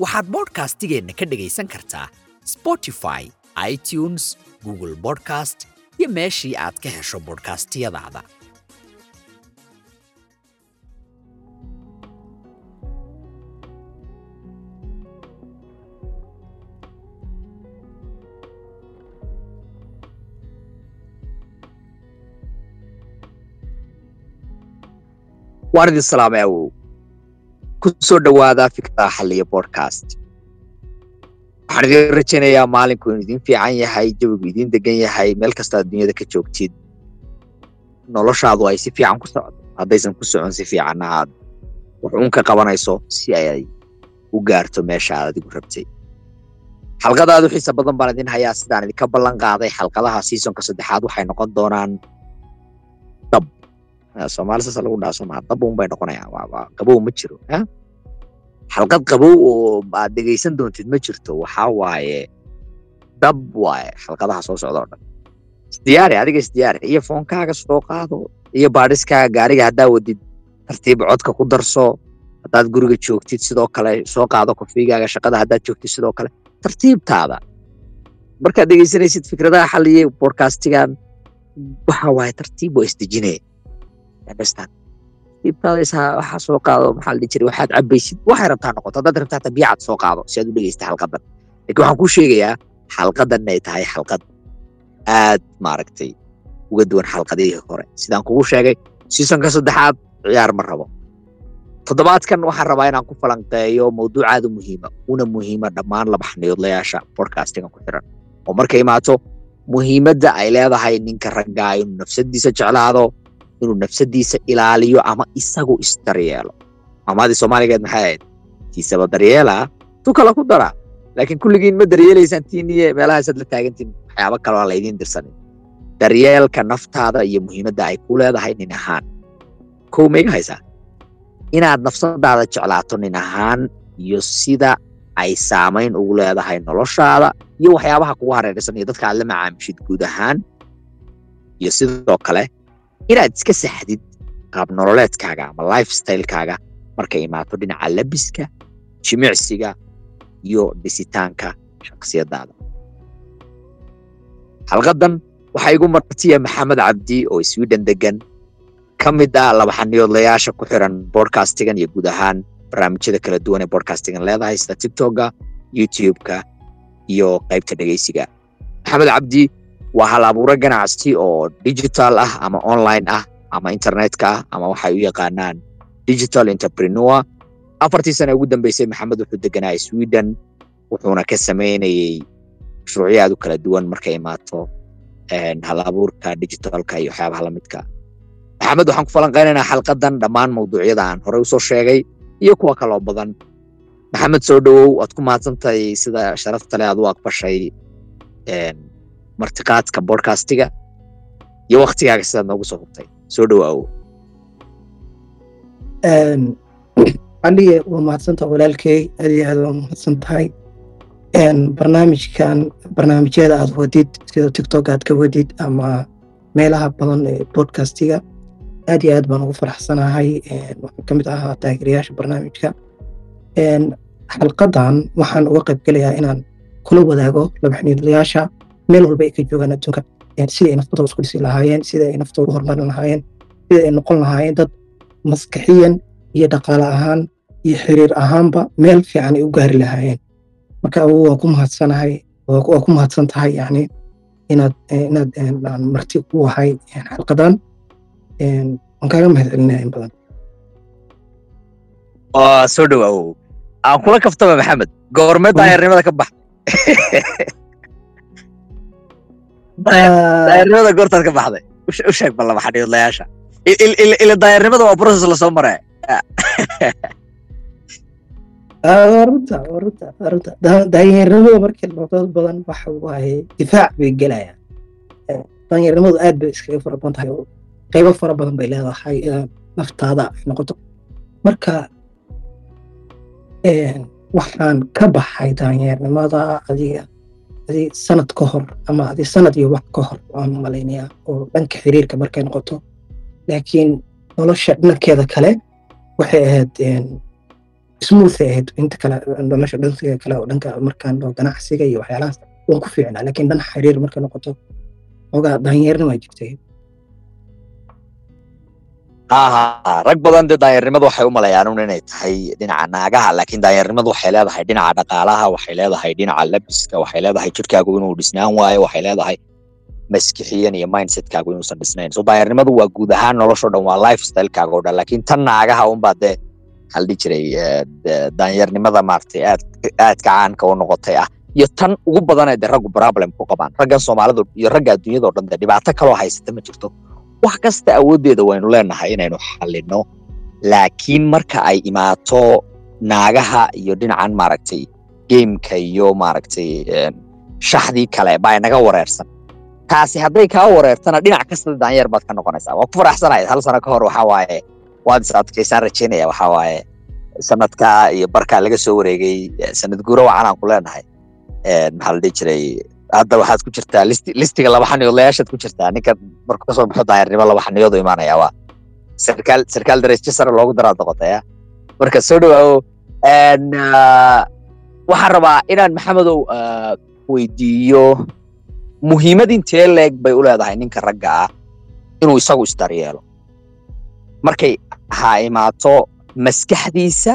waxaad bodhkastigeenna ka dhegaysan kartaa spotify itunes google bodcast iyo meeshii aad ka hesho bodhkastiyadaada waan idin awow ku soo dhowaada fikraa xalliya bodcast waxaan idin rajaynayaa maalinku inuu idin fiican yahay jawigu idin degan yahay meel kastaad dunyada ka joogtid. Noloshaadu ay si fiican ku socdo. Haddaysan ku socon si fiicanna aad. Wuxuun ka qabanayso si ay u gaarto meesha aad adigu rabtay. Xalqadaadu xiisa badan baan idin hayaa sidaan idinka ballan qaaday xalqadaha seasonka saddexaad. Waxay noqon doonaan dab. Soomaali saasa lagu dhaha somaa dab unbay noqonayaan. Qabow ma jiro xalqad qabow oo aad dhegaysan doontid ma jirto. Waxaa waaye dab waaye xalqadaha soo socda o dhan. Isdiyaari adiga isdiyaari iyo foonkaaga soo qaado iyo baadhiskaaga gaariga haddaa wadid tartiib codka ku darso haddaad guriga joogtid sidoo kale soo qaado kofigaaga shaqada haddaad joogtid sidoo kale. Tartiibtaada. Markaad dhegaysanaysid fikradaha xaliye bodcastigan waxa waaye tartiib waa isdejinaya waxaa qaado maxaa la waxaad cabaysid waxay rabtaa noqoto. Haddaad rabtaa hata biyacaad soo qaado si aad u dhegeysta xalqadan laakiin waxaan kuu sheegayaa xalqadan inay tahay xalqad aad maaragtay uga duwan xalqadihii hore. Sidaan kugu sheegay seasonka saddexaad ciyaar ma rabo. Toddobaadkan waxaan rabaa inaan ku falanqeeyo mawduuc aad u muhiima una muhiima dhammaan laba xaniyoodlayaasha ku xiran. Oo markay imaato muhiimadda ay leedahay ninka raggaa nafsadiisa jeclaado inuu nafsadiisa ilaaliyo ama isagu isdaryeelo maamaadii soomaaligeed maxay ahayd? Tiisaba daryeela? Tu kala ku dara. Laakiin kulligiin ma daryeelaysaan tiiniye meelahaasaad la taagantiin. Waxyaaba kaloo laydiin dirsanin daryeelka naftaada iyo muhiimadda ay ku leedahay nin ahaan. Kow maiga haysaa? Inaad nafsadaada jeclaato nin ahaan iyo sida ay saamayn ugu leedahay noloshaada iyo waxyaabaha kugu hareeraysan iyo dadka aad la macaamishid guud ahaan. Iyo sidoo kale inaad iska saxdid qaab nololeedkaaga ama lifestylekaaga markay imaato dhinaca labiska jimicsiga iyo dhisitaanka shaksiyadaada xalqadan waxaa igu martiya maxamed cabdi oo sweden degan ka mid ah laba xaniyoodlayaasha ku xiran bodcastigan iyo guud ahaan barnaamijyada kala duwan ee bodcastigan leedahay sida tiktoka youtube-ka iyo qaybta dhegeysiga maxamed cabdi waa hal abuuro ganacsi oo digital ah ama online ah ama internetka ah ama waxay u yaqaanaan digital entrepreneur. Afartii sane ugu dambeysay maxamed wuxuu deganaa sweden wuxuuna ka samaynayey mashruucyo aad u kala duwan markay imaato hal digitalka iyo waxyaabaha lamidka maxamed waxaan ku falanqeynaynaa xalqadan dhammaan mawduucyada aan horey u soo sheegay iyo kuwa kaloo badan. Maxamed soo dhowow waad ku mahadsantahay sida sharafta leh aad u aqbashay martiqaadka bodcastiga iyo waktigaaga sidaad noogu soo hubtay. Soo dhowaawo alige waa mahadsantaha walaalkey aad iyo aad waa mahadsan tahay barnaamijkan barnaamijyada aad wadid sida tiktok aad ka wadid ama meelaha badan ee bodcastiga aad iyo aad baan ugu faraxsanahay. Waxaan ka mid ahaa taageerayaasha barnaamijka. Xalqadan waxaan uga qayb gelayaa inaan kula wadaago labaxniidlayaasha meel walba ay ka joogaan adduunka. Sida ay naftooda isku dhisi lahaayeen sida ay naftooda u horumarin lahaayeen sida ay noqon lahaayeen dad maskaxiyan iyo dhaqaale ahaan iyo xiriir ahaanba meel fiican ay u gaari lahaayeen. Marka awow waa ku mahadsanahay waa ku mahadsan tahay yani inaad inaad aan marti ku ahay xalqadan waan kaaga mahad celinaya in badan. Soo dhowaawo aan kula kaftaba maxamed. Goormee daayarnimada ka bax daayarnimada goortaad ka baxday. U sheeg bal laba xadhiidlayaasha ila daayarnimada waa process la soo maree runta runta runta daanyarnimada markii noqdad badan waxa waaye difaac bay gelayaan daanyarnimadu aad bay iskaga fara badan tahay. Oo qaybo fara badan bay leedahay naftaada ay noqoto. Marka waxaan ka baxay daanyarnimada adiga adi sanad ka hor ama adi sanad iyo wax ka hor waan malaynayaa oo dhanka xiriirka markay noqoto laakiin nolosha dhankeeda kale waxay ahayd smooth ahayd inta kale nolosha dhankeeda kale oo dhanka markaan ganacsiga iyo waxyaalahaas waan ku fiicnaa. Laakiin dhan xiriir markay noqoto ogaa daanyarnima jirtay. ha rag badan dee daanyarnimadu waxay u malayaan un inay tahay dhinaca naagaha laakiin daanyarnimadu waxay leedahay dhinaca dhaqaalaha waxay leedahay dhinaca labiska waxay leedahay jirkaagu inuu dhisnaan waayo waxay leedahay maskixiyan iyo mindsetkaagu inuusan dhisnayn. So daanyarnimadu waa guud ahaan nolosho dhan waa lifestylekaaga o dhan laakiin tan naagaha unbaa dee maxaa la jiray daanyarnimada maaragtay aad aadka caanka u noqotay ah. Iyo tan ugu badanee dee raggu problem ku qabaan. Raggan soomaalidu iyo ragga adduunyada o dhan dee dhibaato kaloo haysata ma jirto wax kasta awooddeeda waynu leenahay inaynu xallinno laakiin marka ay imaato naagaha iyo dhinacan maaragtay gameka iyo maaragtay shaxdii kale baa inaga wareersan. Taasi hadday kaa wareertana dhinac kasta daanyeer baad ka noqonaysaa. Waa ku faraxsanayd. Hal sano ka hor waxaa waaye waad is rajaynaya waxaa waaye sanadkaa iyo barkaa laga soo wareegay sanad guuro wacanaan ku leenahay maxaa la dhihi jiray hadda waxaad ku jirtaa listiga laba xaniyoodlayaashaad ku jirtaa. Ninka markuu ka soo baxo daanyarnimo laba xaniyoodu imaanaya waa sarkaal sarkaal dareesjo sare loogu daraa noqotaya marka soo dhawaawo waxaan rabaa inaan maxamedow weydiiyo muhiimad intee leeg bay u leedahay ninka ragga ah inuu isagu isdaryeelo. Markay ha imaato maskaxdiisa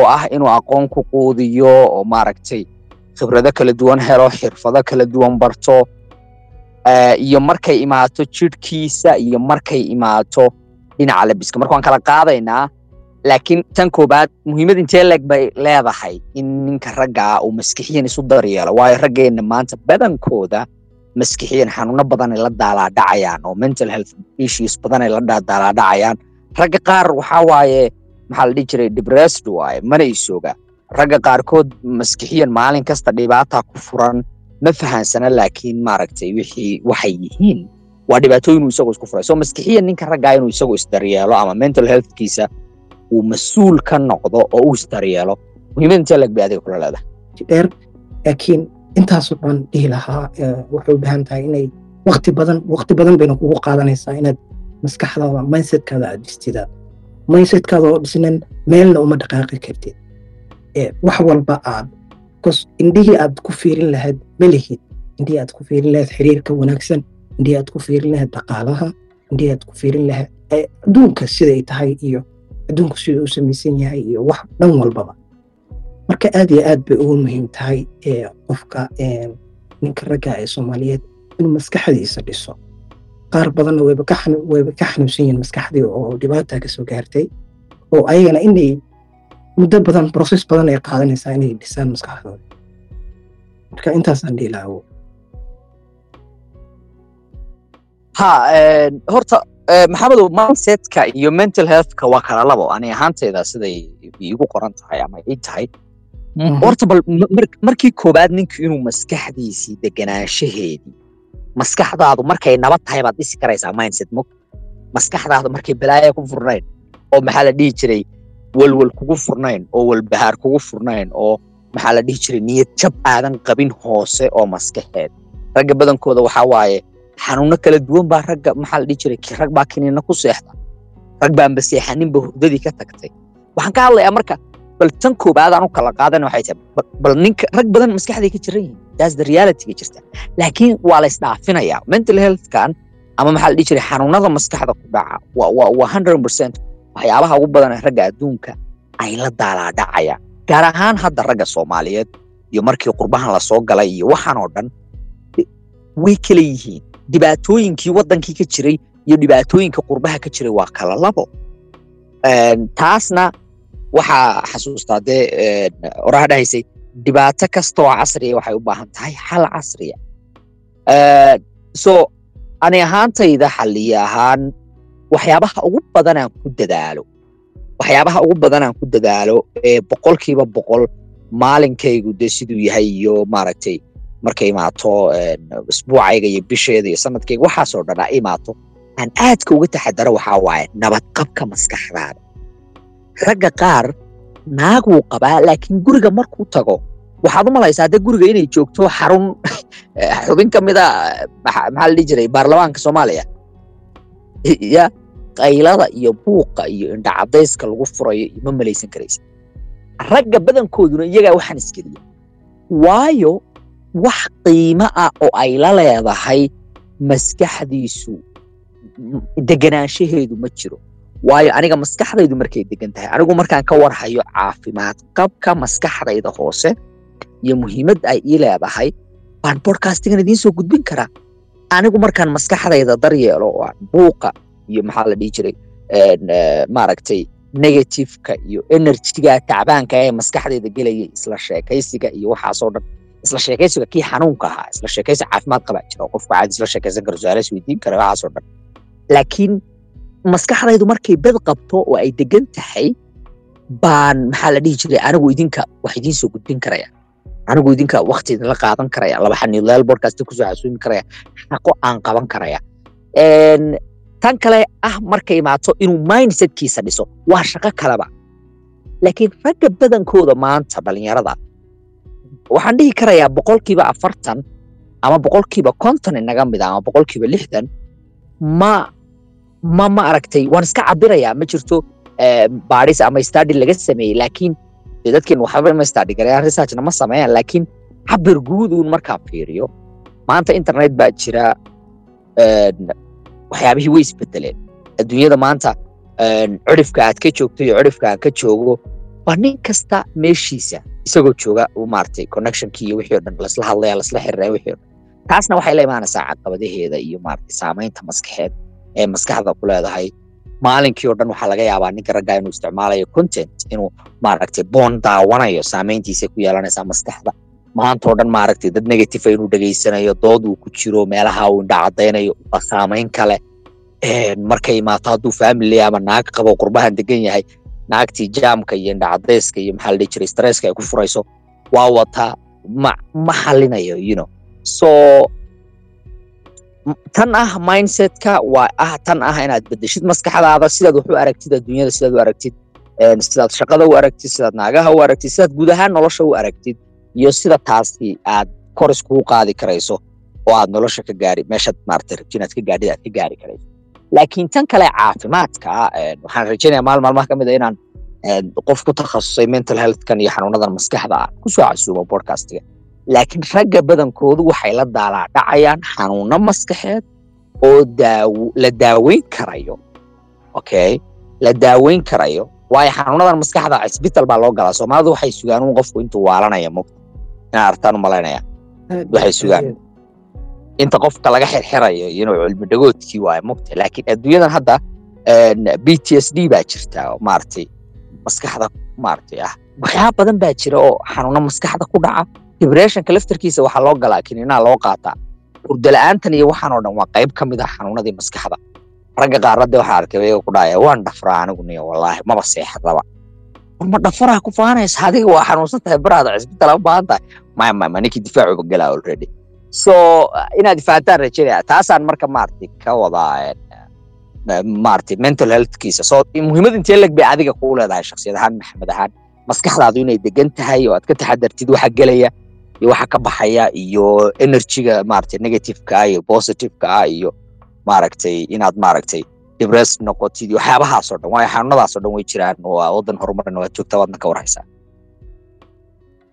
oo ah inuu aqoon ku quudiyo oo maaragtay khibrado kala duwan helo xirfado kala duwan barto iyo markay imaato jidhkiisa iyo markay imaato dhinaca labiska. Marka waan kala qaadaynaa laakiin tan koobaad muhiimad intee bay leedahay in ninka raggaa uu maskixiyan isu daryeelo. Waayo raggeenna maanta badankooda maskixiyan xanuuno badanay la daalaadhacayaan oo mental health issues badanay la daalaadhacayaan. Ragga qaar waxaa waaye maxaa la dhihi jiray depressed waaye mana isooga ragga qaarkood maskixiyan maalin kasta dhibaata ku furan ma fahansana laakiin maaragtay wixii waxay yihiin. Waa dhibaatooyin uu isagu isku furay. So maskixiyan ninka raggaa inuu isagu isdaryeelo ama mental healthkiisa uu mas'uul ka noqdo oo uu isdaryeelo muhiimad intee leg bay adiga kula leedahay. Dheer laakiin intaasoo dhan dhihi lahaa waxay u baahan tahay inay wakti badan wakti badan bayna kugu qaadanaysaa inaad maskaxdaada mindsetkaada aad dhistidaad mindsetkaada dhisnan meelna uma dhaqaaqi kartid wax walba aad indhihii aad ku fiirin lahayd melihid indhihii aad ku fiirin lahayd xiriirka wanaagsan indhihii aad ku fiirin lahayd dhaqaalaha indhihii aad ku fiirin lahayd adduunka siday tahay iyo adduunku sida u samaysan yahay iyo wax dhan walbaba. Marka aad iyo aad bay ugu muhiim tahay qofka ninka ragga ee soomaaliyeed inuu maskaxdiisa dhiso. Qaar badanna wayba ka xanuunsan yihiin maskaxdii oo dhibaata ka soo gaartay oo ayagana inay muddo badan process badan ay qaadanaysaa inay dhisaan maskaxdooda. Marka intaasaan dhihi lahaa ha horta maxamedow mindsetka iyo mental healthka waa kala labo ani ahaantayda siday iigu qoran tahay ama ii tahay. Horta bal markii koobaad ninku inuu maskaxdiisii deganaanshaheedii maskaxdaadu markay nabad tahay baad dhisi karaysaa mindset mog maskaxdaadu markay balaaya ku furnayn oo maxaa la dhihi jiray walwal kugu furnayn oo walbahaar kugu furnayn oo maxaa la dhihi jiray niyad jab aadan qabin hoose oo maskaxeed. Ragga badankooda waxaa waaye xanuuno kala duwan baa ragga maxaa la dhihi jiray rag baa kiniina ku seexda. Rag baanba seexaninba hurdadii ka tagtay. Waxaan ka hadlayaa marka bal tan koobaad aan u kala qaadana waxay tahay bal ninka rag badan maskaxday ka jiran yihiin. That's the reality ga jirta. Laakiin waa la isdhaafinayaa. Mental healthkan ama maxaa la dhihi jiray xanuunada maskaxda ku dhaca waa waa waa hundred percent waxyaabaha ugu badan ragga adduunka ay la daalaadhacayaan gaar ahaan hadda ragga soomaaliyeed iyo markii qurbahan la soo galay iyo waxaan oo dhan way kala yihiin. Dhibaatooyinkii waddankii ka jiray iyo dhibaatooyinka qurbaha ka jiray waa kala labo. Taasna waxaa xasuustaa dee oraha dhahaysay dhibaato kastaoo casriya waxay u baahan tahay xal casriya so ani ahaantayda xalliye ahaan waxyaabaha ugu badan aan ku dadaalo. Waxyaabaha ugu badan aan ku dadaalo ee boqolkiiba boqol maalinkaygu dee siduu yahay iyo maaragtay markay imaato isbuucayga iyo bisheeda iyo sanadkayga waxaasoo dhan a imaato. Aan aadka uga taxadaro waxaa waaye nabadqabka maskaxdaada. Ragga qaar naag wuu qabaa laakiin guriga markuu tago waxaad u malaysaa dee guriga inay joogto xarun xubin ka mida maxaa la dhihi jiray baarlamaanka soomaaliya? Ya qaylada iyo buuqa iyo indhacadayska lagu furayo ima malaysan karaysa ragga badankooduna iyagaa waxaan iskeliya waayo wax qiimo ah oo ay la leedahay maskaxdiisu deganaanshaheedu ma jiro. Waayo aniga maskaxdaydu markay degan tahay anigu markaan ka warhayo caafimaad qabka maskaxdayda hoose iyo muhiimadda ay ii leedahay baan bodcastigan idiin soo gudbin karaa. Anigu markaan maskaxdayda daryeelo oo buuqa iyo maxaa la dhihi jiray maaragtay negativeka iyo enerjiga tacbaanka ee maskaxdayda gelaya isla sheekaysiga iyo waxaasoo dhan isla sheekaysiga kii xanuunka ahaa isla sheekaysi caafimaad qabaa jira qofku caadi isla sheekaysan karo su'aala isweydiin kara waxaasoo dhan. Laakiin maskaxdaydu markay bed qabto oo ay degan tahay baan maxaa la dhihi jiray anigu idinka wax idiin soo gudbin karaya. Anigu idinka wakti idinla qaadan karaya laba bodcast ku soo xasuumi karaya shaqo aan qaban karaya tan kale ah markay imaato inuu mindsetkiisa dhiso. Waa shaqo kaleba laakiin ragga badankooda maanta dhalinyarada waxaan dhihi karayaa boqolkiiba afartan ama boqolkiiba konton inaga mid ama boqolkiiba lixdan ma ma ma aragtay. Waan iska cabirayaa ma jirto baadhis ama stadi laga sameeyey laakiin dadkeen waxba ma stadi garayaan researchna ma sameeyaan. Laakiin cabir guud uun markaan fiiriyo. Maanta internet baa jira waxyaabihii way isbedeleen. Adduunyada maanta cirifka aad ka joogto iyo cirifka aan ka joogo waa nin kasta meeshiisa isagoo jooga maaragtay connectionkii iyo wixii o dhan lasla hadlaya lasla xiriiraya wixii o dhan. Taasna waxay la imaanaysaa caqabadaheeda iyo maaragtay saamaynta maskaxeed ee maskaxda ku leedahay. Maalinkii oo dhan waxaa laga yaabaa ninka raggaa inuu isticmaalayo content inuu maaragtay boon daawanayo saamayntiisay ku yeelanaysaa maskaxda maanta oo dhan maaragtay dad negative inuu dhegaysanayo dood uu ku jiro meelaha uu indhacadaynayo waa saamayn kale markay imaato hadduu family ama naag qabo qurbahan degan yahay naagtii jaamka iyo indhacadayska iyo maxaa la jiray stresska ay ku furayso waa wataa ma ma xalinayo you know. Tan ah mindsetka waa ah tan ah inaad bedeshid maskaxdaada sidaad wax aragtid adduunyada sidaad u aragtid. Sidaad shaqada u aragtid sidaad naagaha u aragtid sidaad guud ahaan nolosha u aragtid iyo sida taasi aad kor iskugu qaadi karayso oo aad nolosha ka gaari meeshaad maaragtay rabti inaad ka gaadhid aad ka gaari karayso. Laakiin tan kale caafimaadka waxaan rajaynaya maal maalmaha ka mid a inaan qof ku takhasusay mental healthkan iyo xanuunadan maskaxda ah ku soo casuumo podcastga. Laakiin ragga badankoodu waxay la daalaadhacayaan xanuuno maskaxeed oo la daaweyn karayo okay? La daaweyn karayo. Waayo xanuunadan maskaxda cisbital baa loo galaa soomaalidu waxay sugaan un qofku intuu waalanaya mogta inaan artaan u malaynaya waxay sugaan inta qofka laga xirxirayo inuu cilmi dhagoodkii waayo mogta laakiin adduunyadan hadda b t s d baa jirta maaragtay maskaxda maaragtay ah waxyaaba badan baa jira oo xanuuno maskaxda ku dhaca dibressionka laftarkiisa waxaa loo galaa kiniinaa loo qaataa hurdala-aantan iyo waxaan oo dhan waa qayb ka mid ah xanuunadii maskaxda ragga qaarade waxaa arkay ayaga ku dhahaya waan dhafraa anigu niyo wallaahi maba seexadaba ma dhafaraa ku faanaysa adiga waa xanuunsan tahay baraada cisbitaal u baahan tahay. Maya maya ma ninkii difaacuba galaa already. So inaad difaataan rajaynaya taasaan marka maaragtay ka wadaa maaragtay mental healthkiisa. So muhiimad intee leg bay adiga kuu leedahay shaksiyad ahaan maxamed ahaan. Maskaxdaadu inay degan tahay oo aad ka taxadartid waxa gelaya iyo waxa ka baxaya iyo energyga maaragtay negativeka iyo positiveka iyo maaragtay inaad maaragtay depress noqotid waxyaabahaasoo dhan waayo xanuunadaasoo dhan way jiraan waa waddan horumarin waad joogtaa waadna ka warhaysaa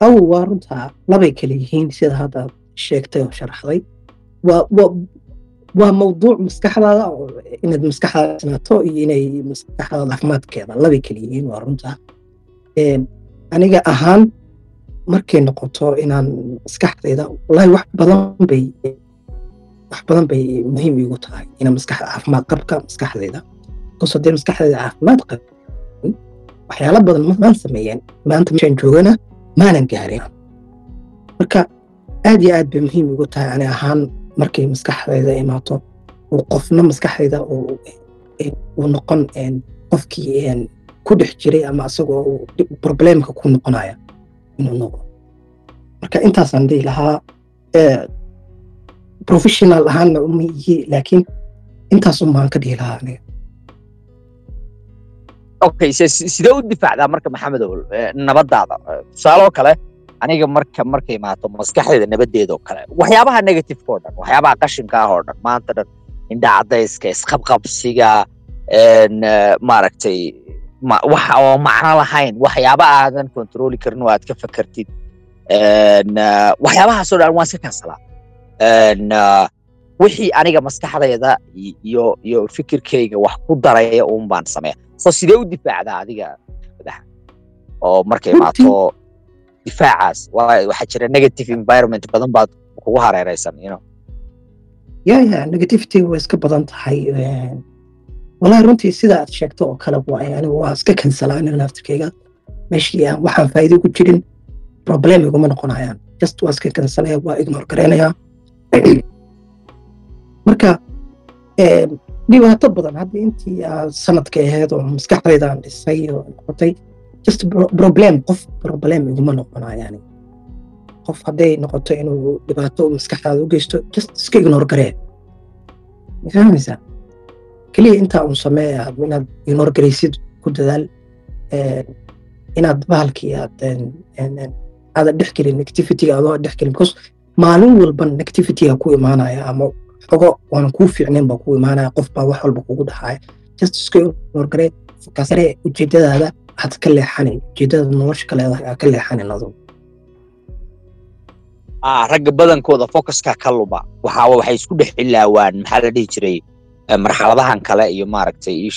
aw waa runta labay kale yihiin sida hadda sheegtay oo sharaxday. Waa waa waa mawduuc maskaxdaada inaad maskaxdaada isnaato iyo inay maskaxdaada caafimaadkeeda labay kale yihiin waa runta. Aniga ahaan markay noqoto inaan maskaxdayda wallaahi wax badan bay wax badan bay muhiim iigu tahay inaan maskaxda caafimaad qabka maskaxdayda kaso dee maskaxdayda caafimaad qabin waxyaala badan maan sameeyeen maanta meeshaan joogana maanan gaarin marka aad iyo aad bay muhiim iigu tahay ani ahaan markay maskaxdayda imaato uu qofna maskaxdayda uu noqon qofkii ku dhex jiray ama asagoo uu problemka ku noqonaya inuu noqdo. Marka intaasaan dhihi lahaa professional ahaanna uma ihi laakiin intaas umaan ka dhihi lahaa aniga. Okay sidee u difaacdaa marka maxamedow eh, nabadaada Eh, tusaale oo kale aniga marka markay imaato maskaxdeeda nabadeeda oo kale waxyaabaha negativeka oo dhan waxyaabaha qashinka ah oo dhan maanta dhan indha isqabqabsiga eh, maaragtay ma- waxa oo macno lahayn waxyaaba aadan kontroli karin oo aad ka fakartid eh, waxyaabahaasoo dhan waan iska kansalaa wixii aniga maskaxdayda iyo iyo fikirkayga wax ku daraya uun baan sameeya. So sidee u difaacdaa adiga madaxa? Oo markay imaato difaacaas. Waxaa jira negative environment badan baad kugu hareereysan you know? Ya ya negativity way iska badan tahay. Wallahi runtii sida aad sheegto oo kale waay anigu waa iska kansalaa aniga naftirkeyga meeshii aan waxaan faa'iido ku jirin. Problem iguma noqonayaan. Just waa iska kansalaya waa ignore garaynaya marka dhibaato badan hadda intii sanadka ahayd oo maskaxdayda aan dhisay oo noqotay just pro- problem qof problem iguma noqonayaan qof hadday noqoto inuu dhibaato maskaxdaada u geysto just iska ignore garee. Ma keliya intaa uun sameeya inaad ignore garaysid ku dadaal inaad bahalkii aad aadan dhex gelin negativity-ga adoo dhex gelin because maalin walba negativity-ga ku imaanaya ama xogo waanan kuu fiicnayn baa ku imaanaya qof baa wax walba kugu dhaxaya just iska ignore garee fokaasare ujeedadaada aad ka leexanin ujeedada nolosha ka aad ka leexanin adugu ragga badankooda focuska ka luma waxa waxay isku dhex ilaawaan maxaa la dhihi jiray marxaladahan kale iyo maaragtay ii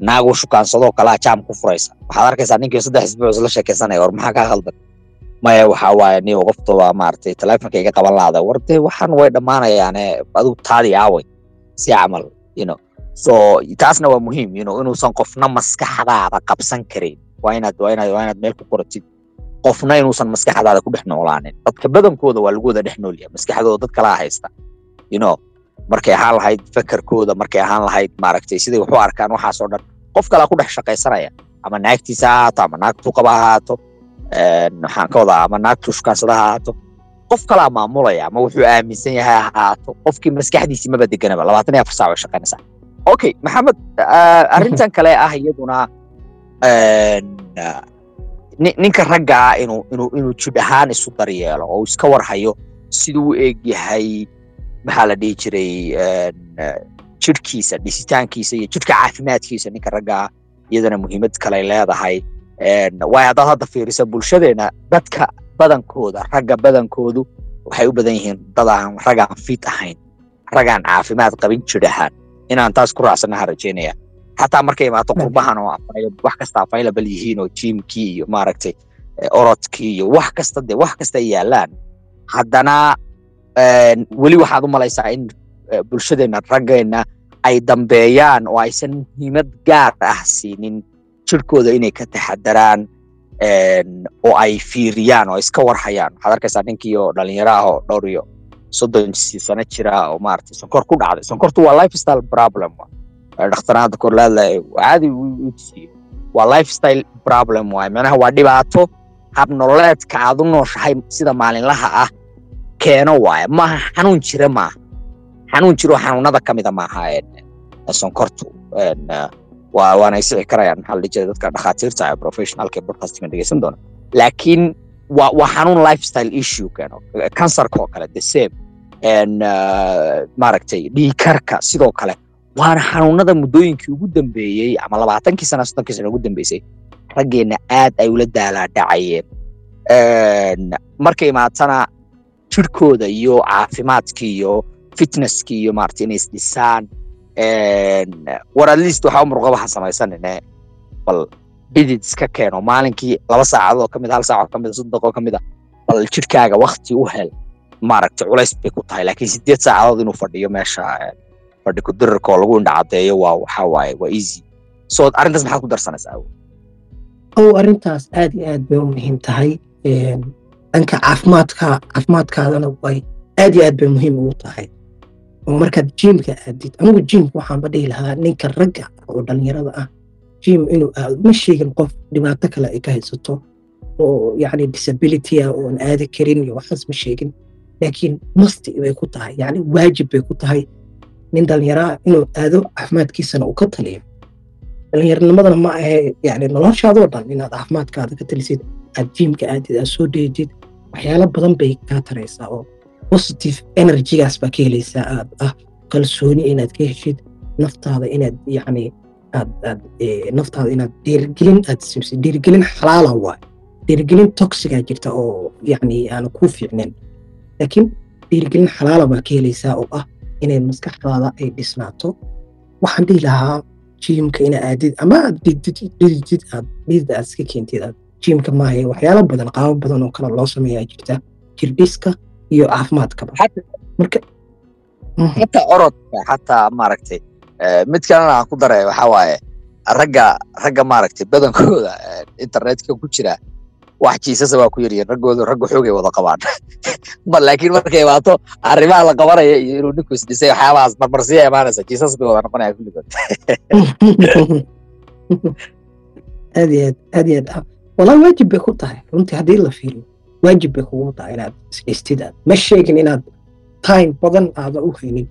naagu shukaansadoo kalea jaam ku furaysa. Waxaad arkaysaa ninkii saddex isbuuc isla sheekaysanaya war maxaa kaa khaldan maya waxa niyo qoftooda maaragtay taleefonka qaban laada war waxaan way dhammaanayaane adigu taadii aaway si camal know. So taasna waa muhiim know inuusan qofna maskaxdaada qabsan karin. Waa inaad waa inaad waa inaad meel ku qoratid qofna inuusan maskaxdaada ku dhex noolaanin dadka badankooda waa lagu wada dhex noolyahay maskaxdooda dad kalaa haysta know. Markay ahaan lahayd fakarkooda markay ahaan lahayd maaragtay siday wax u arkaan waxaasoo dhan qof kalaa ku dhex shaqaysanaya. Ama naagtiisa ha ahaato ama naagtuu qaba ha ahaato waxaan ka wadaa ama naagtuu shukaansada ha ahaato. Qof kalaa maamulaya ama wuxuu aaminsan yahay ha ahaato. Qofkii maskaxdiisii maba deganaba labaatan iyo afar saac way shaqaynaysaa okay maxamed arrintan kale ah iyaduna ninka ragga ah inuu inuu inuu jidh ahaan isu daryeelo oo iska warhayo siduu u eg yahay maxaa la dhihi jiray en, jidhkiisa dhisitaankiisa iyo jidhka caafimaadkiisa ninka ragga ah. Iyadana muhiimad kale leedahay En, waayo haddaad hadda fiirisa bulshadeena dadka badankooda ragga badankoodu waxay u badan yihiin dad aan raggaan fit ahayn raggaan caafimaad qabin jidh ahaan. Inaan taas ku raacsanaha rajeynaya xataa markay imaato qurbahan oo wax kasta available yihiin oo jimkii iyo maaragtay eh, orodkii iyo wax kasta de wax kasta ay yaalaan. Haddana weli waxaad u malaysaa in eh, bulshadeena raggeena ay dambeeyaan oo aysan muhiimad gaar ah siinin jirkooda inay ka taxadaraan en, oo ay fiiriyaan oo iska warhayaan. Waxaad arkaysaa ninkii oo dhalinyaro ah oo dhowr iyo soddon sano jira oo maaragtay sonkor ku dhacday. Sonkortu waa lifestyle problem wa. Dhakhtarada kor laadlaya caadi u tusiye waa lifestyle problem waay. Macnaha waa dhibaato hab nololeedka aad u nooshahay sida maalinlaha ah keeno waaye maaha xanuun jira maaha xanuun jiro xanuunada ka mida maaha sonkortu waana isixi karayaan maxaa la dhihi jiray dadka dhakhaatiirta ee professionalka ee broadcastinga dhegeysan doona laakiin waa waa xanuun lifestyle issue keeno kansarka oo kale the same. En, eh, maaragtay dhiigkarka sidoo kale waana xanuunada muddooyinkii ugu dambeeyey ama labaatankii sana soddonkii sana ugu dambeysay raggeenna aad ay ula daalaadhacayeen En, markay imaatana jirkooda iyo caafimaadkii iyo fitnesskii iyo maaragtay inay isdhisaan war at least waxaa u murqa waxaan samaysanine. Bal bidid iska keeno. Maalinkii laba saacadood oo ka mid hal saac oo ka mid soddon daqiiqo ka mid a bal jirkaaga wakti u hel. Maaragtay culays bay ku tahay laakiin sideed saacadood inuu fadhiyo meesha fadhi ku oo lagu indha cadeeyo waa waxaa waa easy. So arrintaas maxaad ku darsanaysaa ow arrintaas aad iyo aad bay u muhiim tahay. Dhanka caafimaadka caafimaadkaadana way aad iyo aad bay muhiim ugu tahay oo markaad jiimka aadid anigu jiimka waxaanba dhihi lahaa ninka ragga oo dhalinyarada ah. Jim inuu aado ma sheegin qof dhibaato kale ay ka haysato oo yacni disability ah oon aadi karin iyo waxaas ma sheegin. Laakiin masti bay ku tahay yacni waajib bay ku tahay nin dhallinyaraa inuu aado caafimaadkiisana uu ka taliyo. Dhallinyarnimadana ma ahe yani noloshaadoo dhan inaad caafimaadkaada ka talisid aad jiimka aadid aad soo dheedid waxyaalo badan bay kaa taraysaa oo positive energygaas baa ka helaysaa. Aad ah kalsooni inaad ka heshid naftaada inaad yacni aad aad naftaada inaad dhiirigelin aad simsid dhiirigelin xalaala waay. Dhiirigelin toxigaa jirta oo yacni aana kuu fiicnayn laakiin dhiirigelin xalaala baa ka helaysaa oo ah inay maskaxdaada ay dhisnaato. Waxaan dhihi lahaa jiimka ina aadid ama aad dhidid aad iska keentid aad jiimka maahe waxyaalo badan qaabo badan oo kale loo sameeyaa jirta. Jirdhiska iyo caafimaadkaba marka xataa orodka xataa maaragtay mid kalena aan ku daray waxaa waaye ragga ragga maaragtay badankooda internetka ku jira wax jiisasa waa ku yaryihin raggoodu ragga xoogay wada qabaan. Laakiin markay imaato arrimaha la qabanaya iyo inuu ninku isdhisay waxyaabahaas marmarsiya imaanaysa jiisas bay wada noqonaya kulligood aad iyo aad aad iyo aad. Walaa waajib bay ku tahay. Runtii haddii la fiiriyo waajib bay kugu tahay inaad isdhistid aad ma sheegin inaad time badan aada u haynin.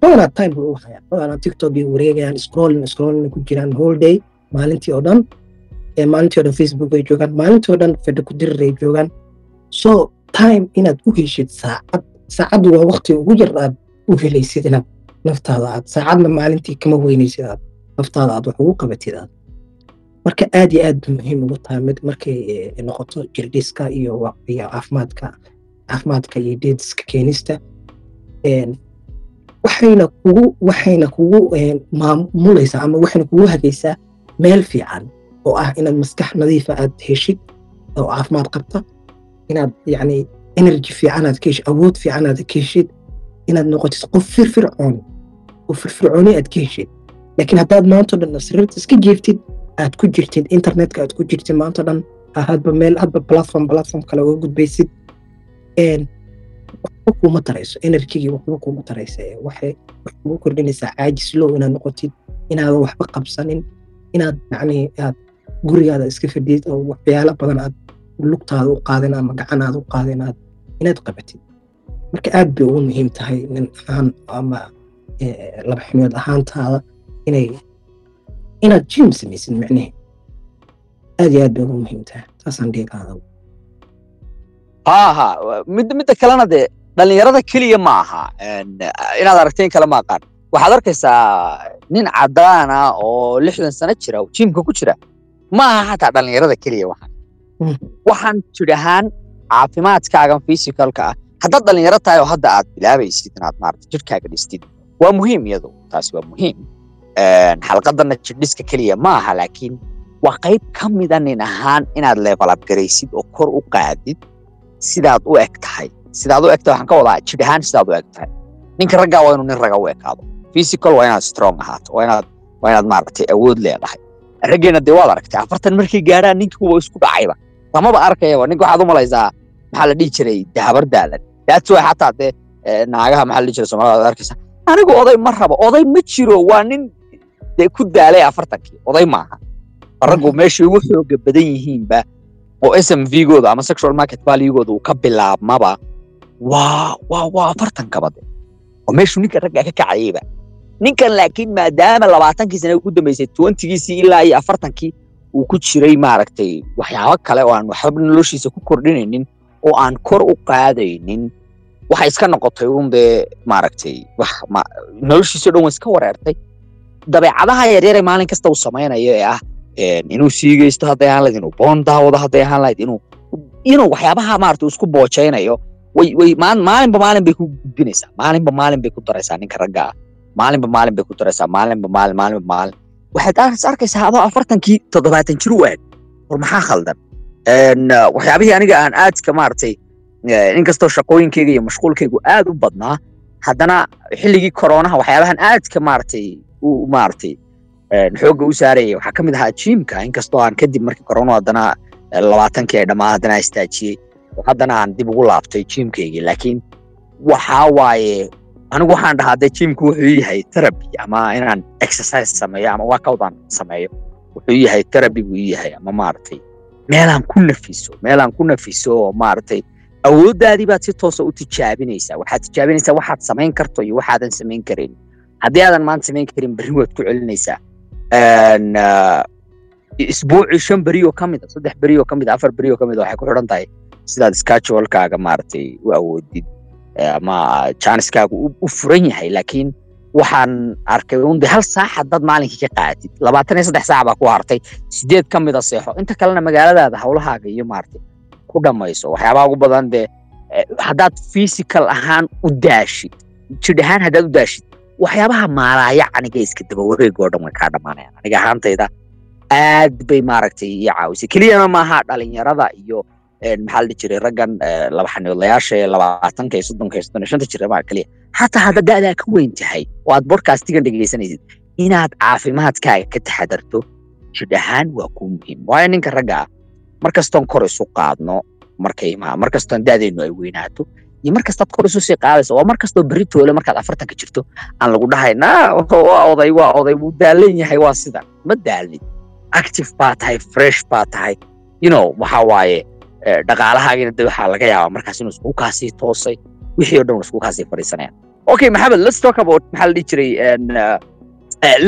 Badanaa time bay u hayaan badanaa tiktok ay wareegayaan scrolling scrolling ku jiraan whole day maalintii oo dhan. Maalintii o dhan facebook ay joogaan maalintii oo dhan fadhi ku dirir ay joogaan. So time inaad u heshid saacad saacaddu waa waqti ugu yar aad u helaysid inaad naftaada aad saacadna maalintii kama weynaysid aad naftaada aad wax ugu qabatid aad marka aad iyo aad muhiim ugu tahay mid markay noqoto jirdhiska iyo caafimaadka caafimaadka iyo deediska keenista waxayna kugu waxayna kugu maamulaysaa ama waxayna kugu hagaysaa meel fiican oo ah inaad maskax nadiifa aad heshid oo caafimaad qabta inaad yacni energy fiican aad ka awood fiican aad ka heshid inaad noqotid qof firfircoon oo firfircooni aad ka heshid. Laakiin haddaad maanta o dhan sariirta iska jeeftid aad ku jirtid internetka aad ku jirtid maanta dhan hadba meel hadba platform platform kale uga gudbaysid. Waxba kuuma tarayso energygii waxba kuuma taraysa waxay wax kugu kordhinaysaa caajis low inaad noqotid inaadan waxba qabsanin inaad yacni aad gurigaada iska fadhid oo waxyaalo badan aad lugtaada u qaadin ama gacan aad u qaadin aad inaad qabatid. Marka aad bay ugu muhiim tahay nin ahaan ama laba ximood ahaantaada inay inaad jim samaysid micnihi aad iyo aad bay ugu muhiim tahay saasaan dhihi lahaa ha ha midda kalena dee dhallinyarada keliya ma aha inaad aragteen kale ma aqaan waxaad arkaysaa nin cadaan ah oo lixdan sano jira oo jiimka ku jira ma aha xataa dhallinyarada keliya waxaan. Waxaan tidhahaan caafimaadkaagan physicalka ah. Haddaad dhallinyaro tahay oo hadda aad bilaabaysid inaad maarata jidhkaaga dhistid waa muhiim iyadu taasi waa muhiim xalqadana jidhiska keliya ma aha laakiin waa qayb ka mida nin ahaan inaad level up garaysid oo kor u qaadid sidaad u eg sidaad u eg tahay waxaan ka wadaa jidh ahaan sidaad u eg ninka raggaa waa inuu nin raga u ekaado. Physical waa inaad strong ahaato waa inaad waa inaad maaragtay awood leedahay. Raggeena dee waad aragtay afartan markay gaadhaan ninkii waa isku dhacayba lamaba arkayaba ninka waxaad u maxaa la dhihi jiray dahabar daalan. That's why xataa dee naagaha maxaa la dhihi jiray soomaalida waad arkaysaa anigu oday ma rabo oday ma jiro waa nin dee ku daalay afartankii oday maaha. Raggu meeshay ugu xooga badan yihiinba oo s m v gooda ama sexual market valuegooda uu ka bilaabmaba waa waa waa afartankaba de oo meeshuu ninka ragga ka kacayayba ninkan laakiin maadaama labaatankii sana ugu dambeysay twentygiisii ilaa iyo afartankii uu ku jiray maaragtay waxyaabo kale oo aan waxba noloshiisa ku kordhinaynin oo aan kor u qaadaynin waxay iska noqotay un dee maaragtay noloshiisao dhan waa iska wareertay dabeecadaha yaryare maalin kasta uu samaynayo ee ah inuu siigaysto hadday ahaan lahayd inuu boon daawado hadday ahaan lahayd inuu inuu waxyaabaha maarata isku boojaynayo maalinba maalin bay ku gudbinaysaa maalinba maalin bay ku daraysaa ninka ragga ah maalinba maalin bay ku daraysaa maalinba maalin maalinba maalin waxaad arkaysaa adoo afartankii toddobaatan jir u eg war maxaa khaldan waxyaabihii aniga aan aadka maaragtay inkastoo shaqooyinkayga iyo mashquulkaygu aad u badnaa haddana xilligii koronaha waxyaabahan aadka maaragtay maaragtay xoogga u saarayay waxaa ka ahaa jiimka inkastoo aan kadib markii corona haddana labaatankii ay dhammaan haddana istaajiyey haddana aan dib ugu laabtay jiimkaygii laakiin waxaa waaye anigu waxaan dhahaa dee jiimku wuxuu yahay therapy ama inaan exercise sameeyo ama workout aan sameeyo wuxuu yahay terabi buu yahay ama maaragtay meelaan ku nafiso meelaan ku nafiso oo maaragtay awooddaadii baad si toosa u tijaabinaysaa waxaad tijaabinaysaa waxaad samayn karto iyo waxaadan samayn karin haddii aadan maanta samayn karin berri waad ku celinaysaa. Isbuucii shan beri oo ka a saddex beri oo ka mid a afar beri oo ka mid a waxay ku xidhan tahay sidaad schedulekaaga maaragtay u awoodid. Ama janiskaaga u furan yahay laakiin waxaan arkay un de hal saac haddaad maalinkii ka qaadatid labaatan iyo saddex saac baa ku hartay. Sideed ka mid a seexo. Inta kalena magaaladaada hawlahaaga iyo maaragtay ku dhammayso waxyaabaha ugu badan dee haddaad physical ahaan u daashid jidh ahaan haddaad u daashid waxyaabaha maalaaya aniga iska daba wareeg oo dhan way kaa dhammaanayaan. Aniga ahaantayda aad bay maaragtay ii caawisay. Keliyana maaha dhalinyarada iyo maxaa la jiray raggan laba ee labaatanka soddonka soddon shanta jira maa keliya xataa hadda da'daa ka weyn tahay oo aad bodcastigan dhegaysanaysid inaad caafimaadkaaga ka taxadarto jidh ahaan waa kuu muhiim. Waayo ninka ragga ah markastoon kor isu qaadno markay markastoon da'deennu ay weynaato iyo markastaad kor isu sii qaadayso waa markastoo berri toole markaad afartanka jirto. Aan lagu dhahay na waa oday waa oday wuu daalan yahay waa sidan ma daalnid active baa tahay fresh baa tahay. You know waxa waaye dhaqaalahaagina de waxaa laga yaabaa markaas inuu isku kaasii toosay. Wixii o dhan isku kaasii fadhiisanayaan okay maxamed let's talk about maxaa la dhihi jiray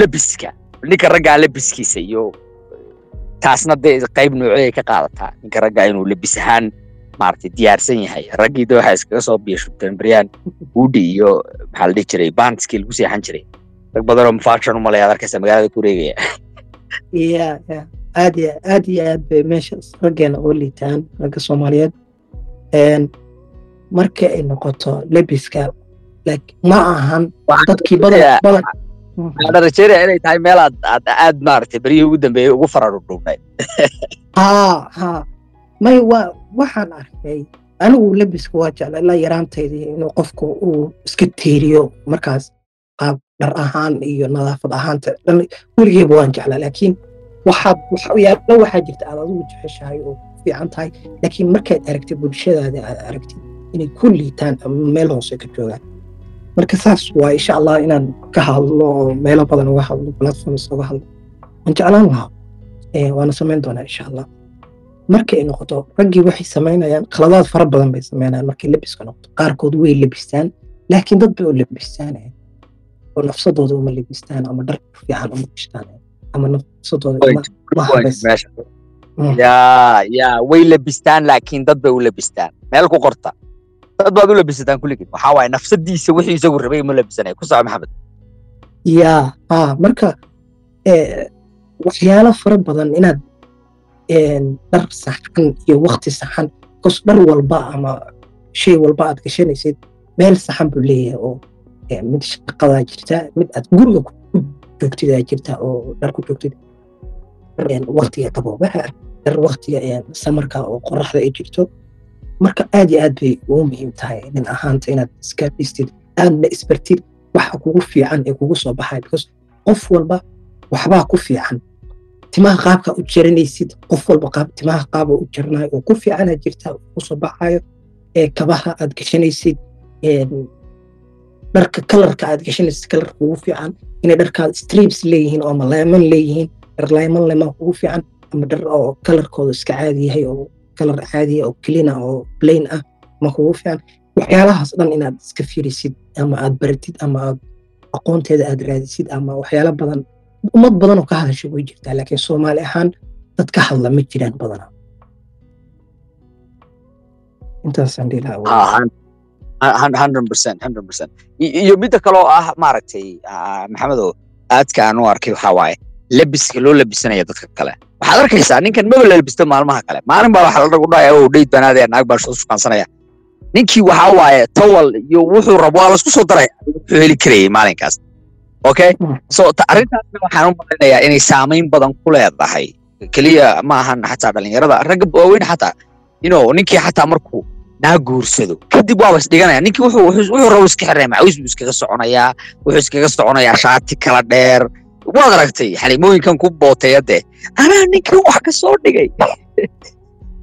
lebiska. Ninka raggaa lebiskiisa iyo taasna dee qayb noocey ka qaadataa? Ninka raggaa inuu lebis ahaan maaragtay diyaarsan yahay. Raggii de waxaa iskaga soo biyashubteen baryaan uudhi iyo maxaa la dhihi jiray bandskii lagu seexan jiray. Rag badanoo fashion u malaya ad arkaysa magaalada ku wareegaya ya ya aad iyo aad iyo aad bay meesha raggeena uga liitaan ragga soomaaliyeed. Marka ay noqoto lebiska ma ahan dadkii badan waxaan rajeynaya inay tahay meel aad aad aad maaragtay beryihii ugu dambeeyey ugu fararudhugnay ha ha may wa waxaan arkay anigu lebiska waa jecla ilaa yaraantaydii inuu qofku uu iska teeriyo markaas qaab dhar ahaan iyo nadaafad ahaanta weligeeba waan jeclaa laakiin waxaad waxyaalo waxaa jirta aad adigu jeceshahay oo fiican tahay. Laakiin markaad aragtid bulshadaada aad aragtid inay ku liitaan ama meel hoose ka joogaan. Marka saas waa insha allah inaan ka hadlo oo meelo badan uga hadlo platforms uga hadlo. Waan jeclaan lahaa waana samayn doonaa insha allah marka ay noqoto raggii waxay samaynayaan khaladaad fara badan bay samaynayaan markay lebiska noqoto. Qaarkood way lebistaan laakiin dad bay u lebistaan oo nafsadooda uma lebistaan ama dhar fiican uma gashtaan ama nafsadooda ya way lebistaan laakiin dad bay u lebistaan meel ku qorta. Dad baad u lebisataan kulligin waxaa waaye nafsadiisa wixii isagu rabay ma lebisanaya ku soco maxamed. Ya ha marka waxyaalo fara badan inaad dhar saxan iyo wakti saxan bcause dhar walba ama shay walba aad gashanaysid meel saxan buu leeyahay oo mid shaqadaa jirta mid aad guriga ku joogtidaa jirta oo dhar ku joogtid. Waktiga qaboobaha dhar waktiga samarka oo qoraxda ay jirto. Marka aad iyo aad bay ugu muhiim tahay nin ahaanta inaad iska aadna isbartid waxa kugu fiican ee kugu soo baxaya because qof walba waxbaa ku fiican timaha qaabka u jaranaysid qof walba timaha qaaba u jaranayo oo ku fiicana jirta ku soo baxayo kabaha aad gashanaysid dharka kalarka aad gashanaysid kalarka kugu fiican inay dharkaad strips leeyihiin oo ama leeman leeyihiin dhar leeman leman kugu fiican ama dhar oo kalarkooda iska caadi yahay oo kalar caadiya oo cleana oo plain ah ma kugu fiican. Waxyaalahaas dhan inaad iska fiirisid ama aad baratid ama aad aqoonteeda aad raadisid ama waxyaalo badan ummad badan oo ka hadasha way jirtaa laakiin soomaali ahaan dad ka hadla ma jiraan badana. Intaasaan iyo midda kaloo ah maaragtay maxamedow aadka aan u arkay waxaa waaye lebiska loo lebisanaya dadka kale. Waxaad arkaysaa ninkan maba la lebisto maalmaha kale. Maalin baa waxa la dhagu dhaya oo dheyd banaadaya naag baa soo shukaansanaya ninkii waxaa waaye towal iyo wuxuu rabo waa la isku soo daraya wuxuu heli karayay maalinkaas okay? So arrintaasna waxaan u malaynayaa inay saamayn badan ku leedahay. Keliya ma ahan xataa dhalinyarada ragga waaweyn xataa you know ninkii xataa markuu naa guursado kadib waaba isdhiganaya ninkii wuxuu rabo iska xiraya macawiis buu iskaga soconayaa wuxuu iskaga soconayaa shaati kala dheer. Waad aragtay xalimooyinkan ku booteeya dee anaa ninkii wax ka soo dhigay.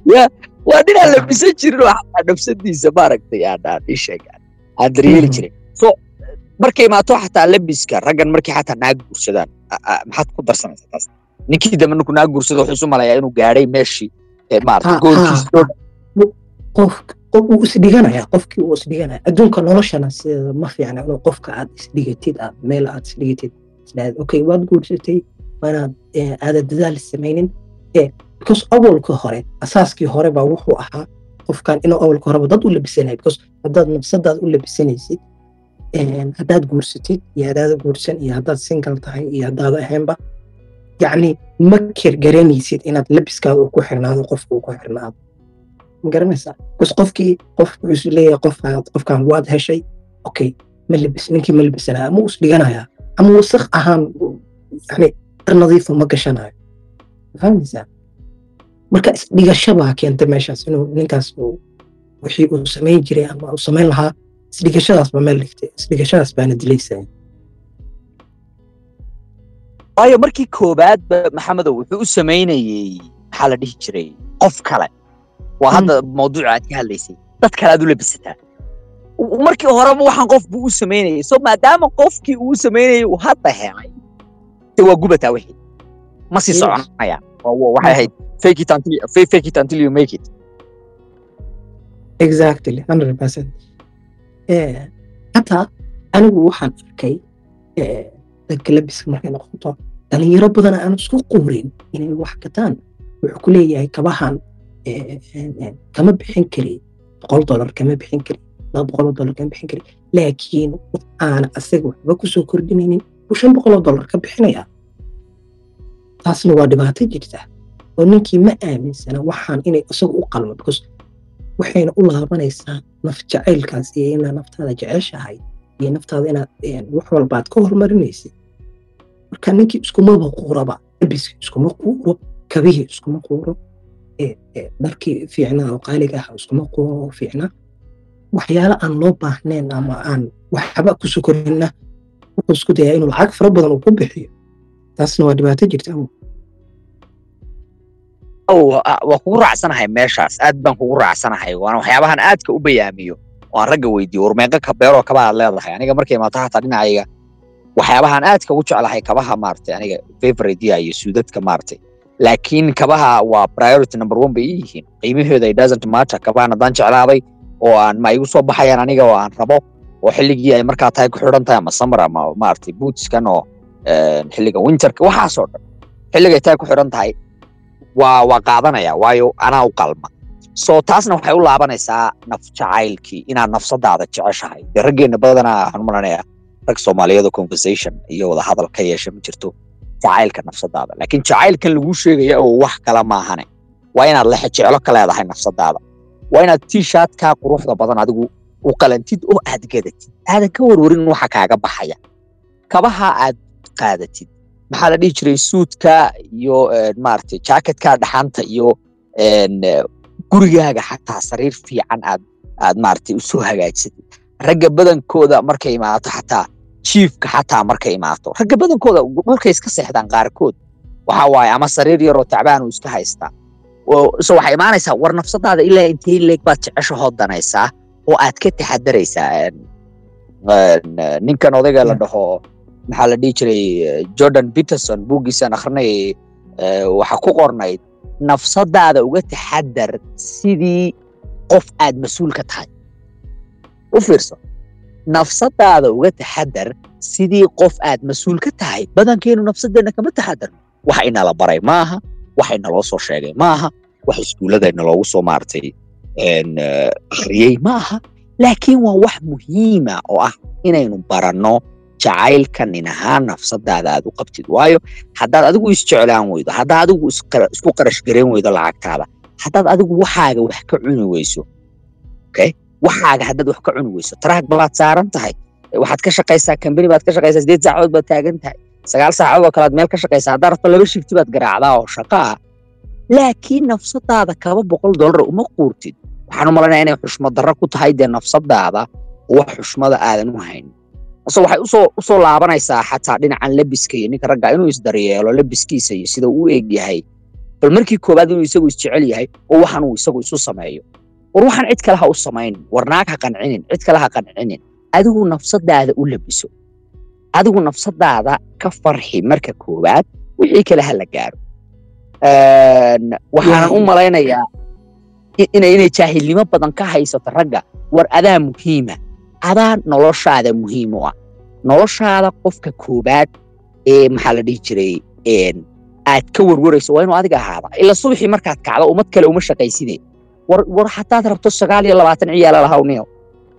Ya waa ninaan labisan jirin oo xataa nafsadiisa maaragtay aan ii sheegaan. Aan daryeeli jirin. So markay imaato xataa lebiska raggan markay xataa naag guursadaan maxaad ku darsanaysaa taas? Ninkii dambe ninku naa guursado wuxuu isu malayaa inuu gaadhay meeshii maarata qof qof uu isdhiganaya qofkii uu isdhiganaya adduunka noloshana sida ma fiicna inuu qofka aad isdhigatid aad meel aad isdhigatid isdhaad okay waad guursatay waanaad aadan dadaal samaynin. Because awalka hore asaaskii hore baa wuxuu ahaa qofkan inuu awalka horeba dad u labisanaya because haddaad nafsadaad u labisanaysid haddaad guursatid iyo haddaada guursan iyo haddaad single tahay iyo haddaada ahaynba yacni ma kergaranaysid inaad labiskaada uu ku xirnaado qofka uu ku xirnaado. Ma garanaysaa? Bas qofkii qof wuxuu leeyahay qofkaan qofkaan waad heshay okay ma labis ninkii ma labisanaya ama uu isdhiganayaa ama wasakh ahaan yani dhar nadiifa ma gashanayo. Ma fahmaysaa? Marka isdhigashabaa keenta meeshaas inuu ninkaas wixii uu samayn jiray ama uu samayn lahaa isdhigashadaas ba meel dhigtay isdhigashadaas baana dilaysaya waayo markii koobaadba maxamedow wuxuu u samaynayey maxaa la dhihi jiray qof kale waa hadda mawduuca aad ka hadlaysay dad kale aad u labisataa markii horeba waxaan qof buu u samaynayay so maadaama qofkii uu u samaynayay uu hadda helay de waa gubataa wixii ma sii waa- waxay ahayd fake it until you- make it. Exactly. 100% Eh, hataa anigu waxaan arkay dadka labiska markay noqoto dhalinyaro badan aan isku quurin inay wax gataan wuxuu ku leeyahay kabahan kama bixin kari boqol dolar kama bixin kari laba boqoloo dolar kama bixin kari laakiin aana asaga waxba ku soo kordhinaynin buu shan boqoloo dolar ka bixinaya taasna waa dhibaato jirta oo ninkii ma aaminsana waxaan inay isaga u qalmo because waxayna u laabanaysaa naf jacaylkaas iyo inaad naftaada jeceshahay iyo naftaada inaad wax walbaad ka hormarinaysid marka ninkii iskumaba quuraba labiskii iskuma quuro kabihii iskuma quuro dharkii fiicnaa oo qaaliga ah iskuma quuro oo fiicnaa waxyaalo aan loo baahnayn ama aan waxba ku sokorina wuxuu isku dayaa inuu lacag fara badan uu ku bixiyo. Taasna waa dhibaato jirta waa kugu raacsanahay meeshaas. Aad baan kugu raacsanahay waana waxyaabahan aadka u bayaamiyo. Aan ragga weydiiyo war meeqa ka beeroo kabaad leedahay. Aniga markay imaato hataa dhinacayga waxyaabahan aadka ugu jeclahay kabaha maaragtay aniga favoriteya iyo suudadka maaragtay. Laakiin kabaha waa priority number one bay ii yihiin. Qiimahooda doesn't matter. Kabahan haddaan jeclaaday oo aan ma igu soo baxayaan aniga oo aan rabo oo xilligii ay markaa tahay ku xidhan tahay ama summer ama maaragtay bootskan oo eh, xilliga winterka waxaasoo dhan. Xilligay tahay ku xidhan tahay waa qaadanaya waayo anaa u qalma. So taasna waxay u laabanaysaa naf jacaylkii inaad nafsadaada jeceshahay. Dee raggeenna badanaa waxaan u malanayaa rag soomaaliyeed conversation iyo wada hadal ka yeesha ma jirto jacaylka nafsadaada. Laakiin jacaylkan laguu sheegaya oo wax kala maahane waa inaad lexe jeclo ka leedahay nafsadaada. Waa inaad t-shirtkaa quruxda badan adigu u qalantid oo aad gadatid. Aadan ka warwarin waxa kaaga baxaya. Kabaha aad qaadatid maxaa la dhihi jiray? Suudka iyo eh, maaragtay jacketka dhaxanta iyo eh, gurigaaga xataa sariir fiican aad aad maaragtay u soo hagaajsatid ragga badankooda markay imaato xataa jiifka xataa markay imaato. Ragga badankooda dhulkay iska seexdaan qaarkood waxa waaye ama sariir yaroo tacbaan uu iska haystaa oo so waxay imaanaysaa war nafsadaada ilaa intee leeg baad jeceshahoo danaysaa oo aad ka taxadaraysaa eh, ninkan odayga la Yeah. dhaho maxaa la dhihi jiray eh, jordan peterson buuggiisaan akhrinay eh, waxa ku qornayd nafsadaada uga taxadar sidii qof aad mas'uul ka tahay. U fiirso nafsadaada uga taxadar sidii qof aad mas'uul ka tahay badankeenu nafsadeenna kama taxadar wax inala baray maaha wax inaloo soo sheegay maaha wax iskuullada inaloogu soo maartay eh, akhriyey maaha laakiin waa wax muhiima oo ah inaynu baranno jacaylka nin ahaan nafsadaada aad u qabtid. Waayo haddaad adigu isjeclaan weydo haddaad adigu isku qarash weydo lacagtaada haddaad adigu waxaaga wax ka cuni weyso waxaaga haddaad wax ka cuni weyso. Taraag baad saaran tahay. Waxaad ka shaqaysaa kambani baad ka shaqaysaa sideed saacadood baad taagan tahay. Sagaal saacadood oo kalead meel ka shaqaysaa. Haddaad rabto laba shifti baad garaacdaa oo shaqa ah laakiin nafsadaada kaba boqol dollar uma quurtid. Waxaan u malaynayaa inay xushmad darro ku tahay dee nafsadaada wax xushmada aadan u hayn so waxay u soo laabanaysaa xataa dhinacan lebiska iyo ninka ragga inuu isdaryeelo lebiskiisa iyo sida uu u eg yahay. Bal markii koowaad inuu isagu isjecel yahay oo waxan uu isagu isu sameeyo. War waxaan cid kale ha u samaynin war naag ha qancinin cid kale ha qancinin. Adigu nafsadaada u labiso adigu nafsadaada ka farxi marka koowaad wixii kale ha la gaaro. Waxaanan u malaynayaa inay inay jaahilnimo badan ka haysato ragga. War adaa muhiima adaa noloshaada muhiim u ah noloshaada qofka koobaad ee maxaa la dhihi jiray aad ka warwarayso waa inuu adiga ahaada ila subaxii markaad kacdo ummad kale uma shaqayside war hataad rabto sagaal iyo labaatan ciyaala lahawniyo